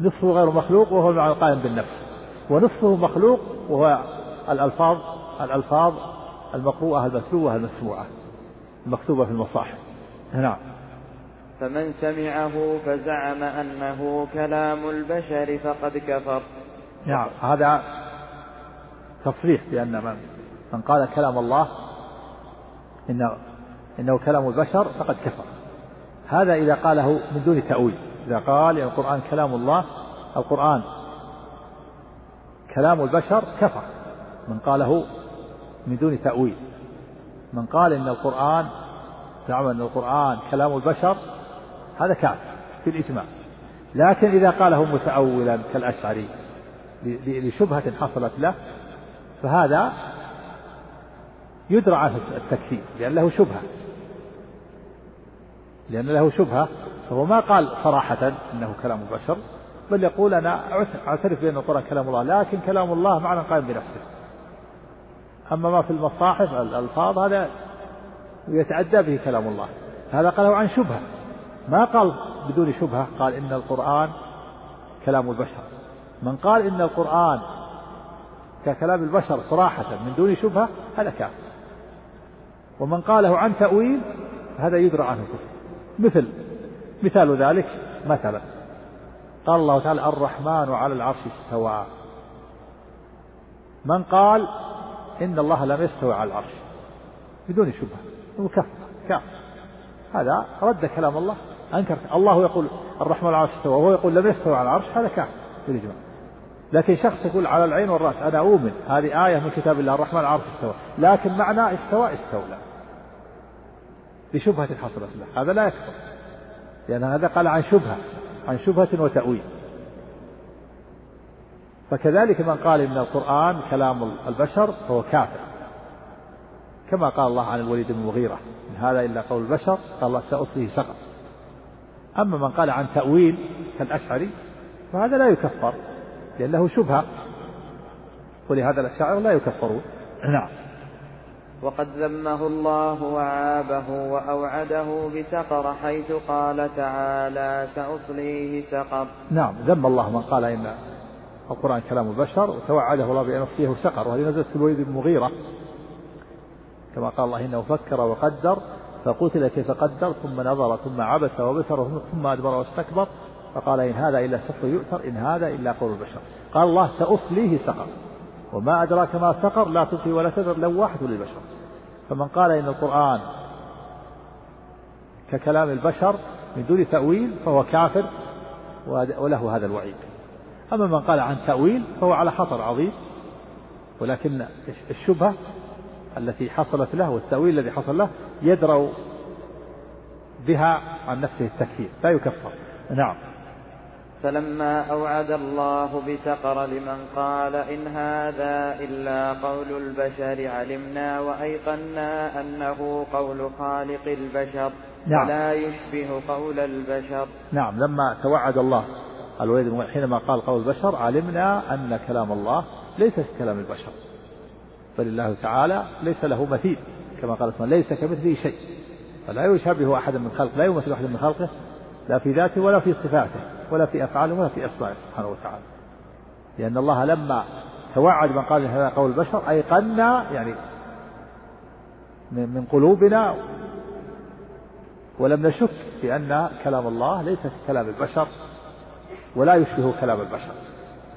نصفه غير مخلوق وهو المعنى القائم بالنفس ونصفه مخلوق وهو الألفاظ الألفاظ المقروءة المتلوة المسموعة المكتوبة في المصاحف. نعم. فمن سمعه فزعم أنه كلام البشر فقد كفر. نعم. هذا تصريح بأن من من قال كلام الله إنه إنه كلام البشر فقد كفر. هذا إذا قاله من دون تأويل. إذا قال القرآن كلام الله القرآن كلام البشر كفر. من قاله من دون تأويل. من قال إن القرآن زعم أن القرآن كلام البشر هذا كافر في الإجماع. لكن إذا قاله متأولا كالأشعري لشبهة حصلت له فهذا يدرى عنه التكفير لأن له شبهة. لأن له شبهة فهو ما قال صراحة إنه كلام البشر بل يقول أنا أعترف بأن القرآن كلام الله لكن كلام الله معنى قائم بنفسه. أما ما في المصاحف الألفاظ هذا يتعدى به كلام الله. هذا قاله عن شبهة. ما قال بدون شبهة قال إن القرآن كلام البشر من قال إن القرآن ككلام البشر صراحة من دون شبهة هذا كافر. ومن قاله عن تأويل هذا يدرى عنه كفر. مثل مثال ذلك مثلا قال الله تعالى الرحمن على العرش استوى من قال إن الله لم يستوي على العرش بدون شبهة. هو كفر كافر. هذا رد كلام الله أنكر. الله يقول الرحمن على العرش استوى وهو يقول لم يستوي على العرش هذا كافر. بالإجماع لكن شخص يقول على العين والرأس أنا أؤمن هذه آية من كتاب الله الرحمن العرش استوى. لكن معنى استوى استولى. بشبهة حصلت له هذا لا يكفر. لأن هذا قال عن شبهة عن شبهة وتأويل. فكذلك من قال إن القرآن كلام البشر فهو كافر. كما قال الله عن الوليد بن المغيرة إن هذا إلا قول البشر قال الله سأصله سقط أما من قال عن تأويل كالأشعري فهذا لا يكفر. لأنه شبهة. ولهذا الأشاعرة لا يكفرون. نعم. وقد ذمه الله وعابه وأوعده بسقر حيث قال تعالى سأصليه سقر. نعم. ذم الله من قال إن القرآن كلام البشر وتوعده الله بأن يصليه سقر. وهذه نزلت في الوليد بن المغيرة. كما قال الله إنه فكر وقدر فقتل كيف قدر ثم نظر ثم عبس وبسر ثم أدبر واستكبر. فقال إن هذا إلا سحر يؤثر إن هذا إلا قول البشر. قال الله سأصليه سقر. وما أدراك ما سقر لا تبقي ولا تذر لواحة للبشر. فمن قال إن القرآن ككلام البشر من دون تأويل فهو كافر وله هذا الوعيد. أما من قال عن تأويل فهو على خطر عظيم. ولكن الشبهة التي حصلت له والتأويل الذي حصل له يدرأ بها عن نفسه التكفير لا يكفر. نعم. فلما أوعد الله بسقر لمن قال إن هذا إلا قول البشر علمنا وأيقنا أنه قول خالق البشر نعم. ولا يشبه قول البشر. نعم لما توعد الله الوليد حينما قال قول البشر علمنا أن كلام الله ليس كلام البشر. بل الله تعالى ليس له مثيل كما قال اسمه ليس كمثله شيء. فلا يشبه أحدا من خلقه لا يمثل أحدا من خلقه لا في ذاته ولا في صفاته. ولا في أفعاله ولا في أسمائه سبحانه وتعالى. لأن الله لما توعد من قال هذا قول البشر أيقنا يعني من قلوبنا ولم نشك بأن كلام الله ليس كلام البشر ولا يشبه كلام البشر.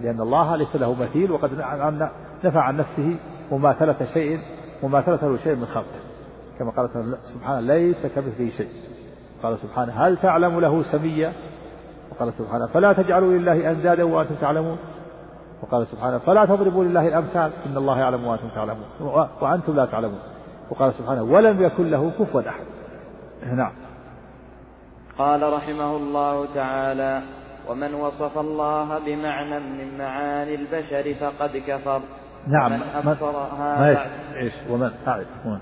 لأن الله ليس له مثيل وقد نفع عن نفسه مماثلة شيء مماثلة له شيء من خلقه. كما قال سبحانه ليس كمثله شيء. قال سبحانه هل تعلم له سميا؟ وقال سبحانه فلا تجعلوا لله أندادا وأنتم تعلمون. وقال سبحانه فلا تضربوا لله الأمثال إن الله يعلم وأنتم تعلمون وأنتم لا تعلمون. وقال سبحانه ولم يكن له كفوا أحد. نعم. قال رحمه الله تعالى ومن وصف الله بمعنى من معاني البشر فقد كفر. نعم من أبصرها إيش؟ ومن أعرف ومن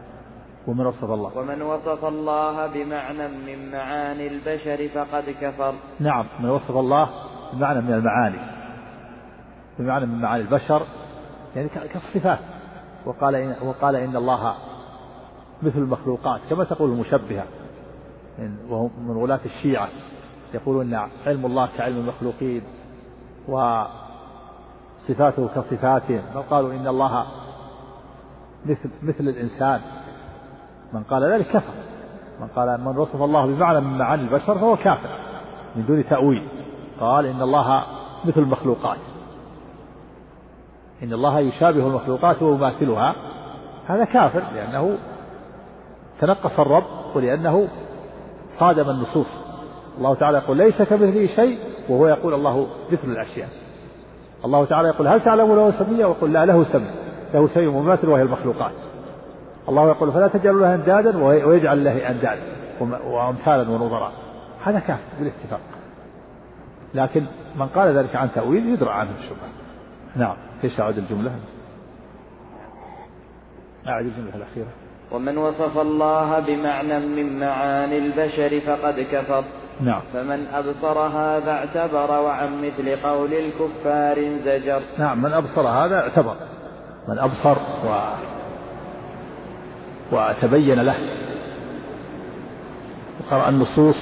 وصف الله. ومن وصف الله بمعنى من معاني البشر فقد كفر. نعم من وصف الله بمعنى من المعاني. بمعنى من معاني البشر يعني كالصفات. وقال إن وقال إن الله مثل المخلوقات كما تقول المشبهة. وهم من غلاة الشيعة. يقولون علم الله كعلم المخلوقين وصفاته كصفاته. بل قالوا إن الله مثل مثل الإنسان. من قال ذلك كفر. من قال من وصف الله بمعنى من معاني البشر فهو كافر من دون تأويل. قال إن الله مثل المخلوقات. إن الله يشابه المخلوقات ويماثلها. هذا كافر لأنه تنقص الرب ولأنه صادم النصوص. الله تعالى يقول ليس كمثله شيء وهو يقول الله مثل الأشياء. الله تعالى يقول هل تعلم له سمية ويقول لا له سمي له سمي مماثل وهي المخلوقات. الله يقول فلا تجعلوا له اندادا ويجعل له اندادا وامثالا ونظراء. هذا كافر بالاتفاق. لكن من قال ذلك عن تأويل يدرى عنه الشبهة. نعم. إيش أعد الجملة؟ أعد الجملة الأخيرة. ومن وصف الله بمعنى من معاني البشر فقد كفر. نعم. فمن أبصر هذا اعتبر وعن مثل قول الكفار زجر. نعم. من أبصر هذا اعتبر. من أبصر و وتبين له. وقرأ النصوص.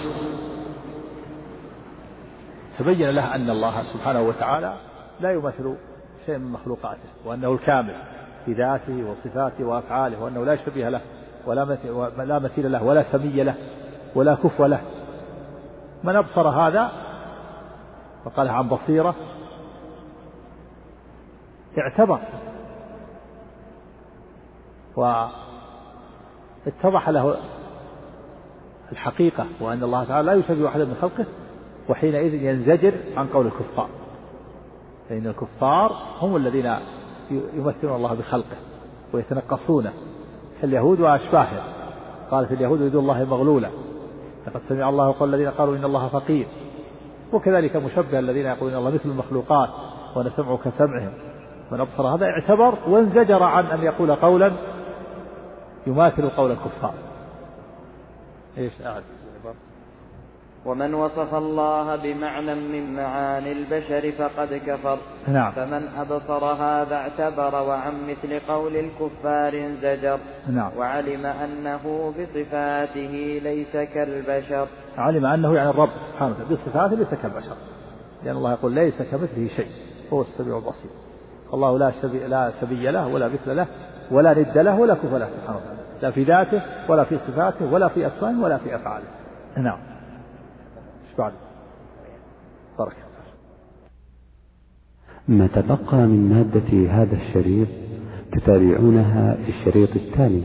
تبين له أن الله سبحانه وتعالى لا يمثل شيء من مخلوقاته وأنه الكامل في ذاته وصفاته وأفعاله وأنه لا شبيه له ولا لا مثيل له ولا سمي له ولا كفو له. من أبصر هذا؟ وقال عن بصيرة. اعتبر. واتضح له الحقيقة وأن الله تعالى لا يشبه أحدا من خلقه وحينئذ ينزجر عن قول الكفار. فإن الكفار هم الذين يمثلون الله بخلقه ويتنقصونه. كاليهود وأشباههم قالت اليهود يد الله مغلولة. لقد سمع الله قول الذين قالوا إن الله فقير. وكذلك مشبه الذين يقولون الله مثل المخلوقات ونسمع كسمعهم. من أبصر هذا اعتبر وانزجر عن أن يقول قولا يماثل قول الكفار. إيش أعد ومن وصف الله بمعنى من معاني البشر فقد كفر. نعم. فمن أبصر هذا اعتبر وعن مثل قول الكفار زجر. نعم. وعلم أنه بصفاته ليس كالبشر. علم أنه يعني الرب سبحانه وتعالى بصفاته ليس كالبشر. لأن الله يقول ليس كمثله شيء. هو السميع البصير. الله لا سبي لا سبي له ولا مثل له ولا ند له ولا كفر له سبحانه وتعالى. لا في ذاته ولا في صفاته ولا في أسمائه ولا في أفعاله. نعم. إيش بعد؟ بارك ما تبقى من مادة هذا الشريط تتابعونها في الشريط التالي.